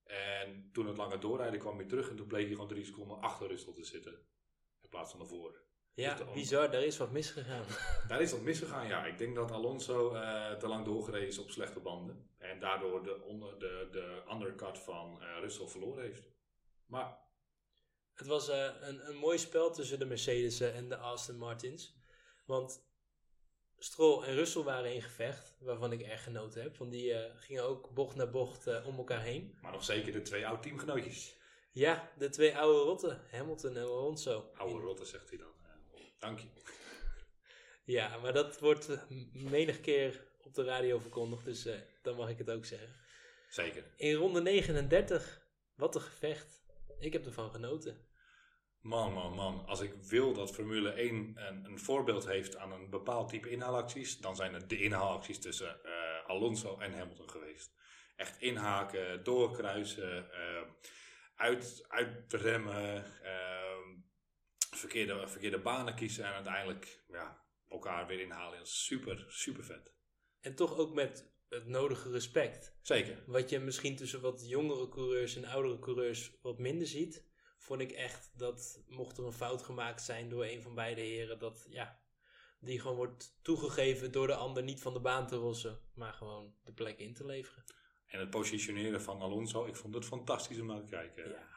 En toen het langer doorrijden kwam hij terug en toen bleek hij gewoon drie seconden achter Russell te zitten. In plaats van ervoor. Ja, dus bizar, daar is wat misgegaan. Daar is wat misgegaan, ja. Ik denk dat Alonso uh, te lang doorgereden is op slechte banden. En daardoor de, onder, de, de undercut van Russell verloren heeft. Maar... Het was uh, een, een mooi spel tussen de Mercedes en de Aston Martins. Want Stroll en Russell waren in gevecht, waarvan ik erg genoten heb. Want die gingen ook bocht naar bocht om elkaar heen. Maar nog zeker de twee oude teamgenootjes. Ja, de twee oude rotten, Hamilton en Alonso. Oude rotten, zegt hij dan. Dank je. Ja, maar dat wordt menig keer op de radio verkondigd, dus dan mag ik het ook zeggen. Zeker. In ronde 39, wat een gevecht. Ik heb ervan genoten. Man, man, man. Als ik wil dat Formule 1 een, een voorbeeld heeft aan een bepaald type inhaalacties, dan zijn het de inhaalacties tussen uh, Alonso en Hamilton geweest. Echt inhaken, doorkruisen, uh, uit, uitremmen, verkeerde, verkeerde banen kiezen en uiteindelijk ja, elkaar weer inhalen. Super, super vet. En toch ook met het nodige respect. Zeker. Wat je misschien tussen wat jongere coureurs en oudere coureurs wat minder ziet, vond ik echt dat mocht er een fout gemaakt zijn door een van beide heren, dat ja, die gewoon wordt toegegeven door de ander niet van de baan te rossen, maar gewoon de plek in te leveren. En het positioneren van Alonso, ik vond het fantastisch om naar te kijken. Ja,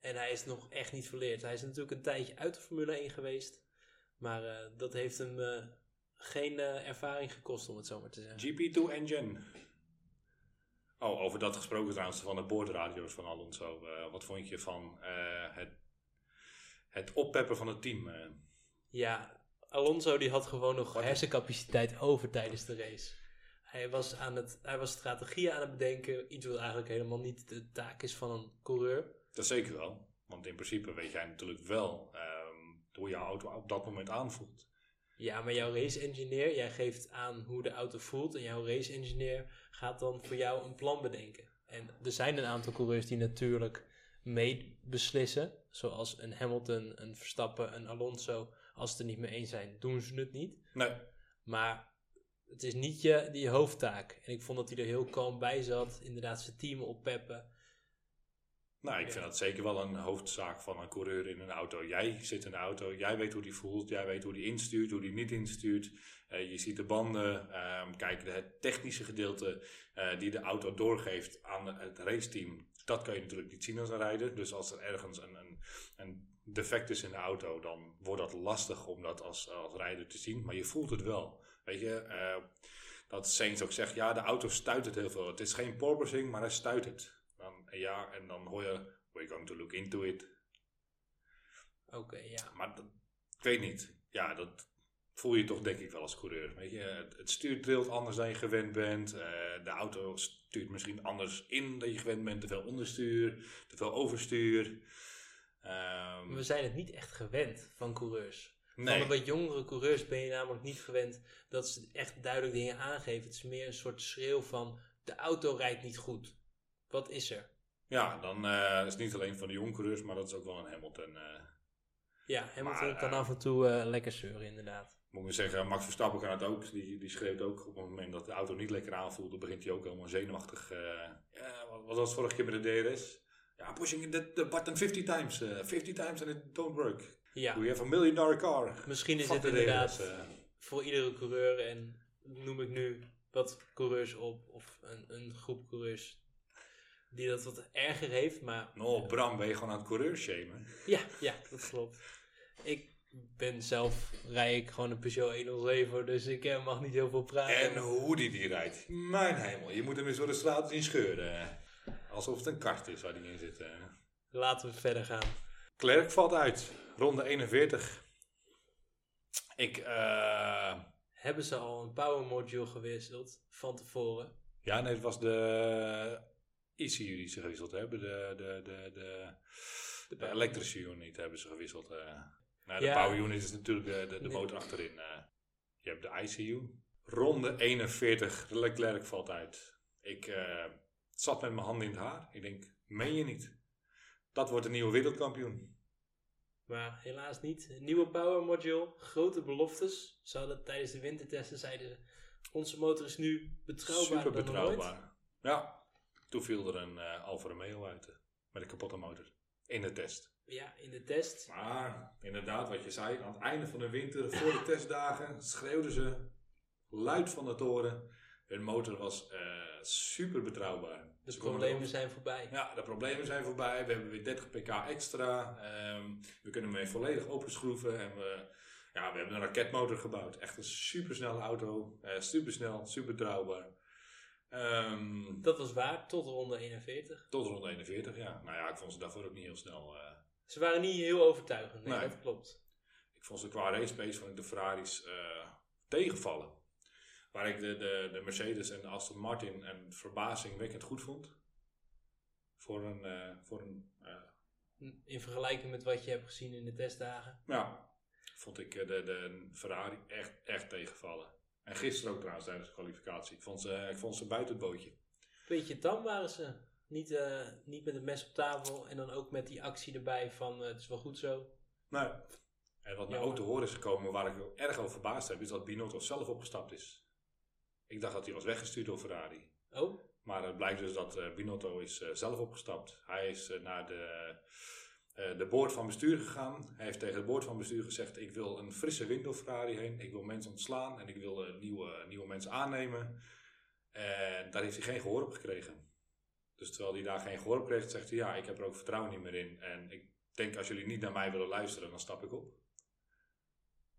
en hij is nog echt niet verleerd. Hij is natuurlijk een tijdje uit de Formule 1 geweest. Maar uh, dat heeft hem uh, geen uh, ervaring gekost, om het zo maar te zeggen. GP2 Engine. Oh, over dat gesproken trouwens van de boordradio's van Alonso. wat vond je van het, het oppeppen van het team? Ja, Alonso die had gewoon nog hersencapaciteit over tijdens de race. Hij was, aan het, hij was strategieën aan het bedenken. Iets wat eigenlijk helemaal niet de taak is van een coureur. Dat zeker wel. Want in principe weet jij natuurlijk wel um, hoe jouw auto op dat moment aanvoelt. Ja, maar jouw race engineer, jij geeft aan hoe de auto voelt. En jouw race engineer gaat dan voor jou een plan bedenken. En er zijn een aantal coureurs die natuurlijk mee beslissen. Zoals een Hamilton, een Verstappen, een Alonso. Als ze het er niet mee eens zijn, doen ze het niet. Nee. Maar het is niet je, die hoofdtaak. En ik vond dat hij er heel kalm bij zat. Inderdaad zijn team oppeppen. Nou, ik vind dat zeker wel een hoofdzaak van een coureur in een auto. Jij zit in de auto, jij weet hoe die voelt, jij weet hoe die instuurt, hoe die niet instuurt. Eh, je ziet de banden, ehm, kijk, de- het technische gedeelte eh, die de auto doorgeeft aan het raceteam. Dat kan je natuurlijk niet zien als een rijder. Dus als er ergens een, een, een defect is in de auto, dan wordt dat lastig om dat als, als rijder te zien. Maar je voelt het wel. Weet je, eh, dat Sainz ook zegt, ja, de auto stuit het heel veel. Het is geen porpoising, maar hij stuit het. Dan, ja, en dan hoor je, we're going to look into it. Oké, ja. Maar dat, ik weet niet. Ja, dat voel je toch denk ik wel als coureur. Weet je, het, het stuur trilt anders dan je gewend bent. Eh, de auto stuurt misschien anders in dan je gewend bent. Te veel onderstuur, te veel overstuur. Ehm, We zijn het niet echt gewend van coureurs. Van nee, de wat jongere coureurs ben je namelijk niet gewend dat ze echt duidelijk dingen aangeven. Het is meer een soort schreeuw van de auto rijdt niet goed. Wat is er? Ja, dan eh, is het niet alleen van de jonge coureurs, maar dat is ook wel een Hamilton. eh Ja, Hamilton Maar, kan eh, af en toe lekker zeuren inderdaad. moet ik zeggen, Max Verstappen kan het ook. Die, die schreeuwt ook op het moment dat de auto niet lekker aanvoelt. Dan begint hij ook helemaal zenuwachtig. ja, wat wat was het vorige keer met de DRS? Ja, pushing the, the button 50 times. eh 50 times and it don't work. Ja, We have a million dollar car. misschien is Fuck het de inderdaad DRS, voor iedere coureur en noem ik nu wat coureurs op of een, een groep coureurs die dat wat erger heeft, maar Nou, Bram, ben je gewoon aan het coureur shamen? Ja, ja, dat klopt. Ik ben zelf, rij ik gewoon een Peugeot 107, dus ik eh, mag niet heel veel praten. En hoe die die rijdt. Mijn hemel, je moet hem eens door de straat zien scheuren. Alsof het een kart is waar die in zit. eh. Laten we verder gaan. Klerk valt uit. Ronde 41. Ik, eh... Hebben ze al een power module gewisseld van tevoren? Ja, nee, het was de ECU die ze gewisseld hebben. De, de, de, de, de elektrische unit hebben ze gewisseld. eh. Nou, de power unit is natuurlijk de, de, de motor achterin. eh. je hebt de ICU. Ronde 41, Leclerc valt uit. Ik eh, zat met mijn handen in het haar. Ik denk, meen je niet? Dat wordt een nieuwe wereldkampioen. Maar helaas niet. Een nieuwe power module, grote beloftes. Ze hadden tijdens de wintertesten zeiden ze, onze motor is nu betrouwbaar Super dan betrouwbaar. Ja, toen viel er een eh Alfa Romeo uit. eh, Met een kapotte motor. In de test. Ja, in de test. Maar inderdaad, wat je zei, aan het einde van de winter, voor de testdagen, schreeuwden ze luid van de toren. Hun motor was eh, super betrouwbaar. De Ze problemen zijn voorbij. Ja, de problemen zijn voorbij. We hebben weer 30 pk extra. Ehm, we kunnen hem weer volledig openschroeven. En we, ja, we hebben een raketmotor gebouwd. Echt een supersnelle auto. Eh supersnel, super betrouwbaar. Dat was waar, tot ronde 41. tot rond 41, ja. Nou ja, ik vond ze daarvoor ook niet heel snel. eh, Ze waren niet heel overtuigend, nee, Nee. dat klopt. Ik vond ze qua race pace ik de Ferraris eh, tegenvallen. Waar ik de, de, de Mercedes en de Aston Martin en verbazingwekkend goed vond. Voor een, eh, voor een In vergelijking met wat je hebt gezien in de testdagen. ja, vond ik de, de Ferrari echt, echt tegenvallen. En gisteren ook trouwens tijdens de kwalificatie. Ik vond ze, ik vond ze buiten het bootje. Beetje tam waren ze. Niet, eh, niet met het mes op tafel en dan ook met die actie erbij van eh, het is wel goed zo. Nee. En wat mij ook te horen is gekomen waar ik erg over verbaasd heb, is dat Binotto zelf opgestapt is. Ik dacht dat hij was weggestuurd door Ferrari. Oh, Maar het blijkt dus dat eh, Binotto is zelf opgestapt. Hij is naar de, eh de boord van bestuur gegaan. Hij heeft tegen de boord van bestuur gezegd: Ik wil een frisse wind door Ferrari heen. Ik wil mensen ontslaan en ik wil nieuwe, nieuwe mensen aannemen. En daar heeft hij geen gehoor op gekregen. Dus terwijl hij daar geen gehoor op kreeg, zegt hij: Ja, ik heb er ook vertrouwen niet meer in. En ik denk: Als jullie niet naar mij willen luisteren, dan stap ik op.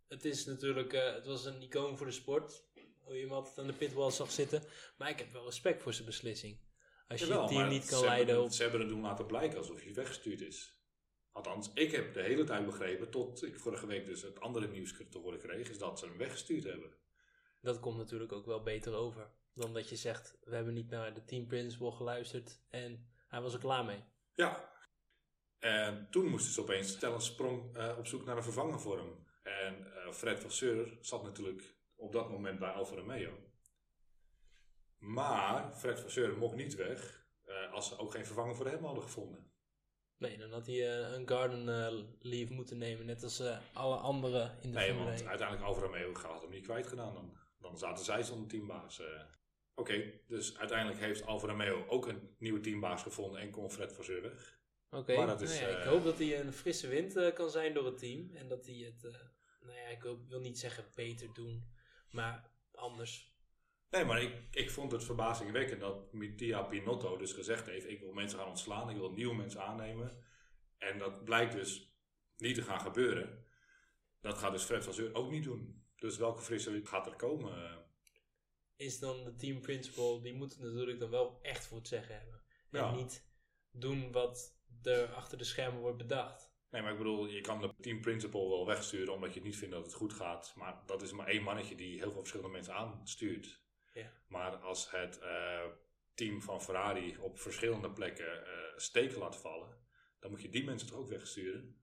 het is natuurlijk, eh, het was een icoon voor de sport. Hoe je hem altijd aan de pitwall zag zitten. Maar ik heb wel respect voor zijn beslissing. Als je Jawel, je team niet kan hebben leiden het- op... Ze hebben het doen laten blijken alsof hij weggestuurd is. Althans, ik heb de hele tijd begrepen, tot ik vorige week dus het andere nieuws te horen kreeg, is dat ze hem weggestuurd hebben. Dat komt natuurlijk ook wel beter over. Dan dat je zegt, we hebben niet naar de team principle geluisterd. En hij was er klaar mee. Ja. En toen moesten ze opeens stel een sprong eh, op zoek naar een vervanger voor hem. En eh, Fred Vasseur zat natuurlijk op dat moment bij Alfa Romeo. Maar Fred Vasseur mocht niet weg eh, als ze ook geen vervanger voor hem hadden gevonden. Nee, dan had hij een garden leave moeten nemen. Net als alle anderen in de Nee, want 1. uiteindelijk Alfa Romeo had hem niet kwijt gedaan. Dan, dan zaten zij zonder teambaas. Oké, dus uiteindelijk heeft Alfa Romeo ook een nieuwe teambaas gevonden en kon Fred Vasseur weg. Oké, Maar dat nou is, ja, ik eh, hoop dat hij een frisse wind eh, kan zijn door het team. En dat hij het, eh, nou ja, ik hoop- wil niet zeggen beter doen, maar anders. Nee, maar ik, ik vond het verbazingwekkend dat Mattia Pinotto dus gezegd heeft: ik wil mensen gaan ontslaan, ik wil nieuwe mensen aannemen. En dat blijkt dus niet te gaan gebeuren. Dat gaat dus Fred van Zeur ook niet doen. Dus welke frisse wind gaat er komen? Is dan de team principal, die moet het natuurlijk dan wel echt voor het zeggen hebben. Ja. En niet doen wat er achter de schermen wordt bedacht. Nee, maar ik bedoel, je kan de team principal wel wegsturen omdat je niet vindt dat het goed gaat. Maar dat is maar één mannetje die heel veel verschillende mensen aanstuurt. Ja. Maar als het eh, team van Ferrari op verschillende plekken eh, steken laat vallen, dan moet je die mensen toch ook wegsturen.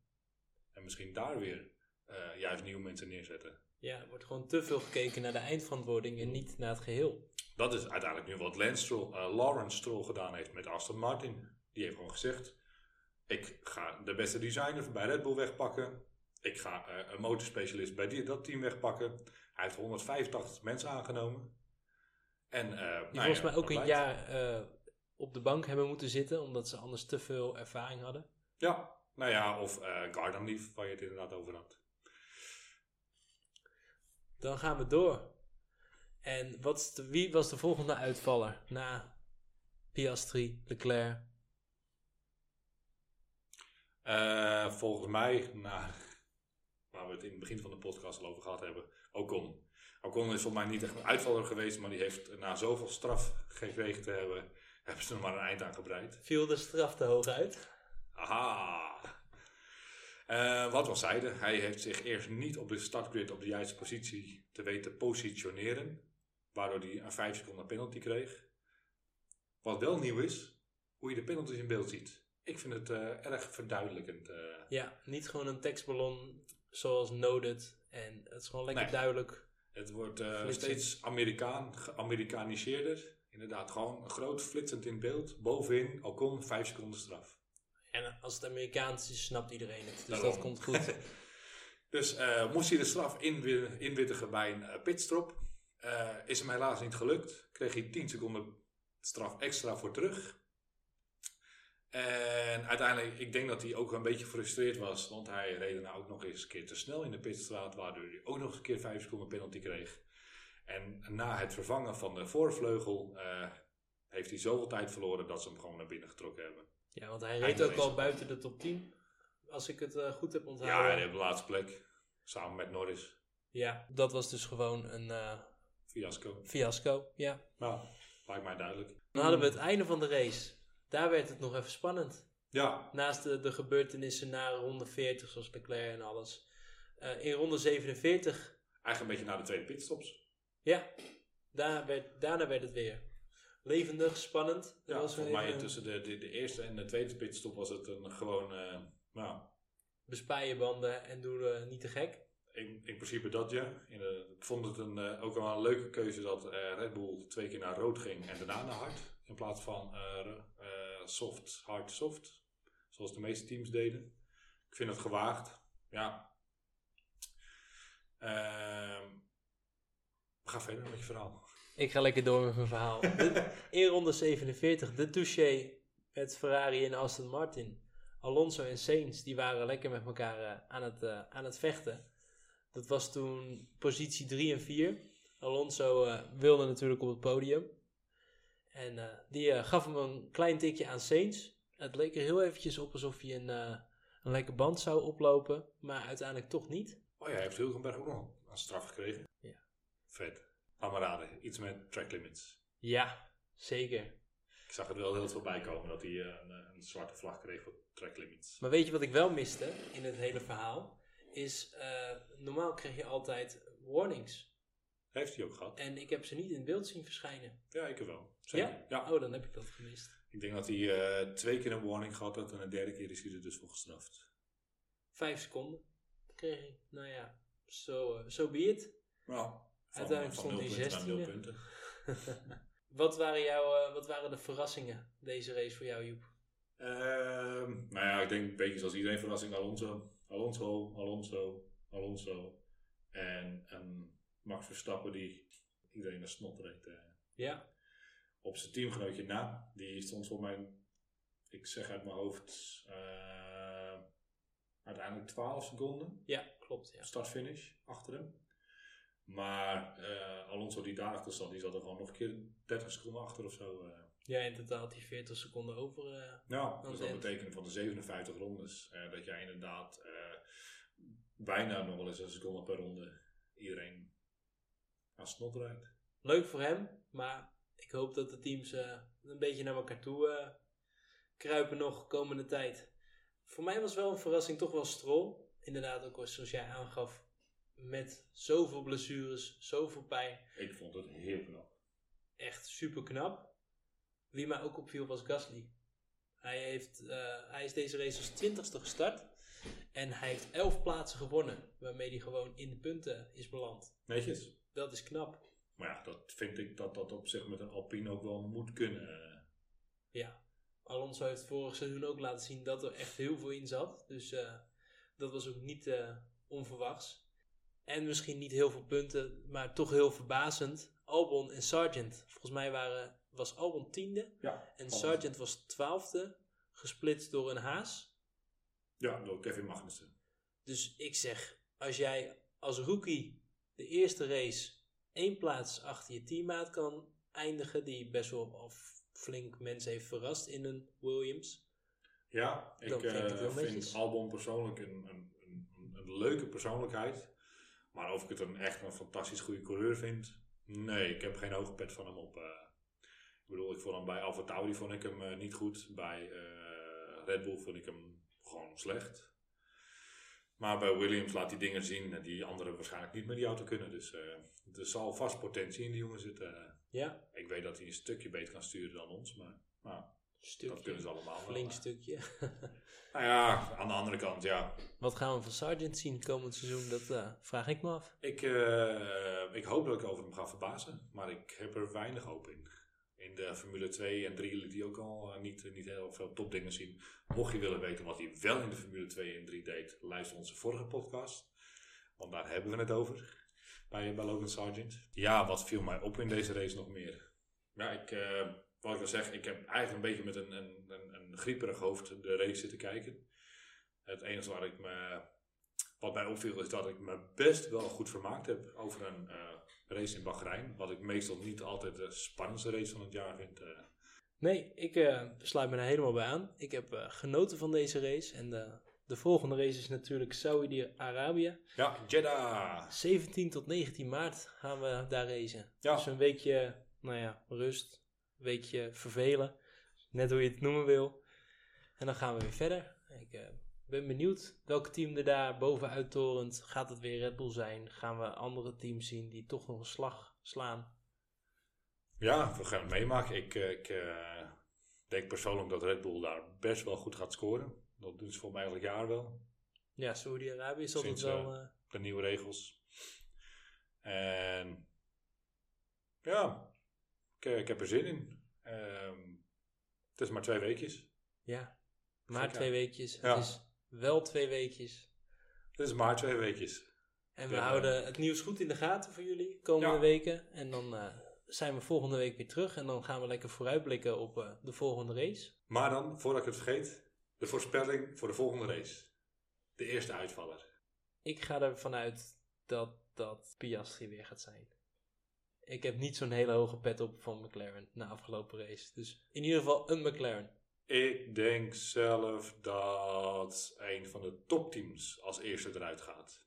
En misschien daar weer eh, juist nieuwe mensen neerzetten. Ja, er wordt gewoon te veel gekeken naar de eindverantwoording en niet naar het geheel. Dat is uiteindelijk nu wat Lance Stroll, eh, Lawrence Stroll gedaan heeft met Aston Martin. Die heeft gewoon gezegd, ik ga de beste designer bij Red Bull wegpakken. Ik ga eh, een motorspecialist bij die, dat team wegpakken. Hij heeft 185 mensen aangenomen. En, eh, Die nou volgens ja, mij ook een jaar op de bank hebben moeten zitten, omdat ze anders te veel ervaring hadden. Ja, nou ja, of Garden Leaf, waar je het inderdaad over had. Dan gaan we door. En wat de, wie was de volgende uitvaller na Piastri, Leclerc? Eh, volgens mij, nou, waar we het in het begin van de podcast al over gehad hebben, Ocon. Ocon is volgens mij niet echt een uitvaller geweest, maar die heeft na zoveel straf gekregen te hebben, hebben ze er maar een eind aan gebreid. Viel de straf te hoog uit? Aha! Eh, wat we zeiden, hij heeft zich eerst niet op de startgrid op de juiste positie te weten positioneren, waardoor hij een 5 seconden penalty kreeg. Wat wel nieuw is, hoe je de penalties in beeld ziet. Ik vind het eh, erg verduidelijkend. eh. Ja, niet gewoon een tekstballon zoals noted. En het is gewoon lekker Nee. duidelijk. Het wordt steeds Amerikaan, geamerikaniseerder. Inderdaad, gewoon groot flitsend in beeld. Bovenin, Ocon, 5 seconden straf. En als het Amerikaans is, snapt iedereen het. Dus Daarom. dat komt goed. Dus eh, moest hij de straf inwi- inwittigen bij een eh, pitstop. Eh, is hem helaas niet gelukt. Kreeg hij 10 seconden straf extra voor terug. En uiteindelijk, ik denk dat hij ook een beetje gefrustreerd was. Want hij reed nou ook nog eens een keer te snel in de pitstraat. Waardoor hij ook nog eens een keer 5 seconden penalty kreeg. En na het vervangen van de voorvleugel heeft hij zoveel tijd verloren dat ze hem gewoon naar binnen getrokken hebben. ja, want hij reed ook al buiten de top 10. Als ik het eh, goed heb Ja, onthouden. hij heeft de laatste plek. Samen met Norris. Ja, dat was dus gewoon een eh, Fiasco. fiasco. Ja. Nou, lijkt mij duidelijk. Dan hadden we het einde van de race. Daar werd het nog even spannend. Ja, Naast de, de gebeurtenissen na ronde 40, zoals Leclerc en alles. Eh, in ronde 47, eigenlijk een beetje naar de tweede pitstops. ja, daar werd, daarna werd het weer levendig, spannend. Ja, was volgens weer mij een tussen de, de, de eerste en de tweede pitstop was het een gewoon, eh, nou, bespaar banden en doe eh, niet te gek. in, in principe dat ja. In ik vond het een, eh, ook wel een leuke keuze dat eh, Red Bull twee keer naar rood ging en daarna naar hard. In plaats van eh, eh, soft, hard, soft. Zoals de meeste teams deden. Ik vind het gewaagd. Ja. Ehm, ga verder met je verhaal. Ik ga lekker door met mijn verhaal. De- in ronde 47, de touché met Ferrari en Aston Martin. Alonso en Sainz, die waren lekker met elkaar eh, aan, het, eh, aan het vechten. Dat was toen positie 3 en 4. Alonso eh, wilde natuurlijk op het podium. En die gaf hem een klein tikje aan Sainz. Het leek er heel eventjes op alsof hij een, een lekker band zou oplopen. Maar uiteindelijk toch niet. Oh ja, hij heeft Hulkenberg ook nog een straf gekregen. Ja. Vet. Laat maar raden. Iets met track limits. Ja, zeker. Ik zag het wel heel veel bij komen dat hij eh, een, een zwarte vlag kreeg voor track limits. Maar weet je wat ik wel miste in het hele verhaal? Is, eh, normaal kreeg je altijd warnings. Heeft hij ook gehad? En ik heb ze niet in beeld zien verschijnen. Ja, ik wel. Zeker. Ja? ja? Oh, dan heb ik dat gemist. Ik denk dat hij eh, twee keer een warning gehad had en de derde keer is hij er dus voor gestraft. Vijf seconden kreeg ik. Nou ja, zo so, so be it. Nou, Uiteindelijk stond hij punten naar nul 16e. punten. wat, waren jouw, eh, wat waren de verrassingen deze race voor jou, Joep? Ehm, nou ja, ik denk een beetje zoals iedereen verrassing Alonso. Alonso, Alonso, Alonso. En een Max Verstappen die iedereen een snot reed. eh, Ja, op zijn teamgenootje na. Die stond voor mij ik zeg uit mijn hoofd, eh, uiteindelijk 12 seconden. Ja, klopt. Ja. Start-finish achter hem. Maar eh, Alonso die daarachter zat, die zat er gewoon nog een keer 30 seconden achter of zo. eh. ja, in totaal had hij 40 seconden over. eh, Nou, Want dus dat en- betekent van de 57 rondes dat jij inderdaad bijna nog wel eens een seconde per ronde iedereen aan snot rijdt. leuk voor hem, maar ik hoop dat de teams een beetje naar elkaar toe kruipen nog komende tijd. Voor mij was wel een verrassing toch wel Stroll. Inderdaad, ook zoals jij aangaf, met zoveel blessures, zoveel pijn. Ik vond het heel knap. Echt super knap. Wie mij ook opviel was Gasly. Hij, heeft, eh, hij is deze race als twintigste gestart. En hij heeft elf plaatsen gewonnen. Waarmee hij gewoon in de punten is beland. Netjes. Dat is knap. Maar ja, dat vind ik dat dat op zich met een Alpine ook wel moet kunnen. Ja. Alonso heeft vorig seizoen ook laten zien dat er echt heel veel in zat. Dus eh, dat was ook niet eh, onverwachts. En misschien niet heel veel punten, maar toch heel verbazend. Albon en Sargent. Volgens mij waren, was Albon tiende Ja. en Sargent was twaalfde. Gesplitst door een haas. Ja, door Kevin Magnussen. Dus ik zeg, als jij als rookie de eerste race één plaats achter je teammaat kan eindigen, die best wel flink mensen heeft verrast in een Williams. Ja, ik Dan vind eh. Albon persoonlijk een, een, een, een leuke persoonlijkheid. Maar of ik het een echt een fantastisch goede coureur vind, nee, ik heb geen hoge pet van hem op. eh. ik bedoel, ik vond hem bij Alfa Tauri vond ik hem eh, niet goed. Bij eh, Red Bull vond ik hem gewoon slecht. Maar bij Williams laat hij dingen zien die anderen waarschijnlijk niet met die auto kunnen. Dus er zal vast potentie in die jongen zitten. Ja, Ik weet dat hij een stukje beter kan sturen dan ons, maar nou, stukje. dat kunnen ze allemaal wel. Flink stukje. Nou ja, aan de andere kant, ja. Wat gaan we van Sargent zien komend seizoen? Dat eh, vraag ik me af. Ik, eh, ik hoop dat ik over hem ga verbazen, maar ik heb er weinig hoop in. In de Formule 2 en 3 liet hij ook al eh, niet, niet heel veel topdingen zien. Mocht je willen weten wat hij wel in de Formule 2 en 3 deed, luister onze vorige podcast. Want daar hebben we het over. Bij, bij Logan Sargent. Ja, wat viel mij op in deze race nog meer? Ja, ik, wat ik al zeg, ik heb eigenlijk een beetje met een, een, een, een grieperig hoofd de race zitten kijken. Het enige waar ik me, wat mij opviel is dat ik me best wel goed vermaakt heb over een eh, race in Bahrein. Wat ik meestal niet altijd de spannendste race van het jaar vind. eh. Nee, ik eh, sluit me daar helemaal bij aan. Ik heb genoten van deze race. En de, de volgende race is natuurlijk Saudi-Arabië. Ja, Jeddah. 17 tot 19 maart gaan we daar racen. Ja. Dus een weekje, nou ja, rust. Weekje vervelen. Net hoe je het noemen wil. En dan gaan we weer verder. Ik eh, ben benieuwd welk team er daar bovenuit torent. Gaat het weer Red Bull zijn? Gaan we andere teams zien die toch nog een slag slaan? Ja, we gaan het meemaken. Ik, eh, ik eh, denk persoonlijk dat Red Bull daar best wel goed gaat scoren. Dat doen ze voor mij eigenlijk jaar wel. Ja, Saudi-Arabië is altijd wel... eh, De nieuwe regels. En ja, ik, eh, ik heb er zin in. Ehm, het is maar twee weekjes. ja, maar twee weekjes. Ja. Het is wel twee weekjes. Het is maar twee weekjes. En we Ja. houden het nieuws goed in de gaten voor jullie komende Ja. weken. En dan eh, zijn we volgende week weer terug. En dan gaan we lekker vooruitblikken op eh, de volgende race. Maar dan, voordat ik het vergeet, de voorspelling voor de volgende race. De eerste uitvaller. Ik ga ervan uit dat dat Piastri weer gaat zijn. Ik heb niet zo'n hele hoge pet op van McLaren na afgelopen race. Dus in ieder geval een McLaren. Ik denk zelf dat een van de topteams als eerste eruit gaat.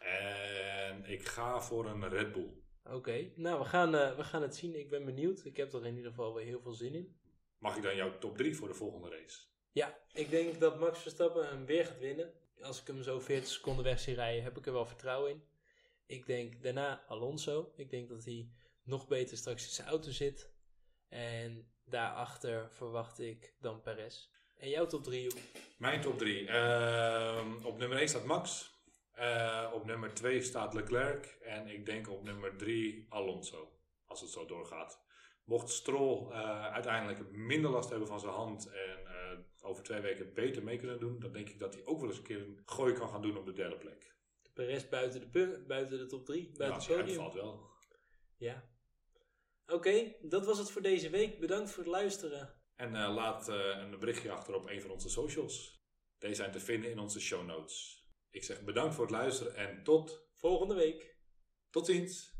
En ik ga voor een Red Bull. Oké, nou we gaan, eh, we gaan het zien. Ik ben benieuwd. Ik heb er in ieder geval weer heel veel zin in. Mag ik dan jouw top 3 voor de volgende race? Ja, ik denk dat Max Verstappen hem weer gaat winnen. Als ik hem zo 40 seconden weg zie rijden, heb ik er wel vertrouwen in. Ik denk daarna Alonso. Ik denk dat hij nog beter straks in zijn auto zit. En daarachter verwacht ik dan Perez. En jouw top 3, Joep? Mijn top 3. op nummer 1 staat Max. Eh, op nummer 2 staat Leclerc. En ik denk op nummer 3 Alonso. Als het zo doorgaat. Mocht Stroll eh, uiteindelijk minder last hebben van zijn hand. En eh, over twee weken beter mee kunnen doen. Dan denk ik dat hij ook wel eens een keer een gooi kan gaan doen op de derde plek. Perez buiten de, buiten de top 3, Ja, buiten het hij podium. uitvalt wel. Ja. Oké, dat was het voor deze week. Bedankt voor het luisteren. En eh, laat eh, een berichtje achter op een van onze socials. Deze zijn te vinden in onze show notes. Ik zeg bedankt voor het luisteren en tot, Volgende week. tot ziens.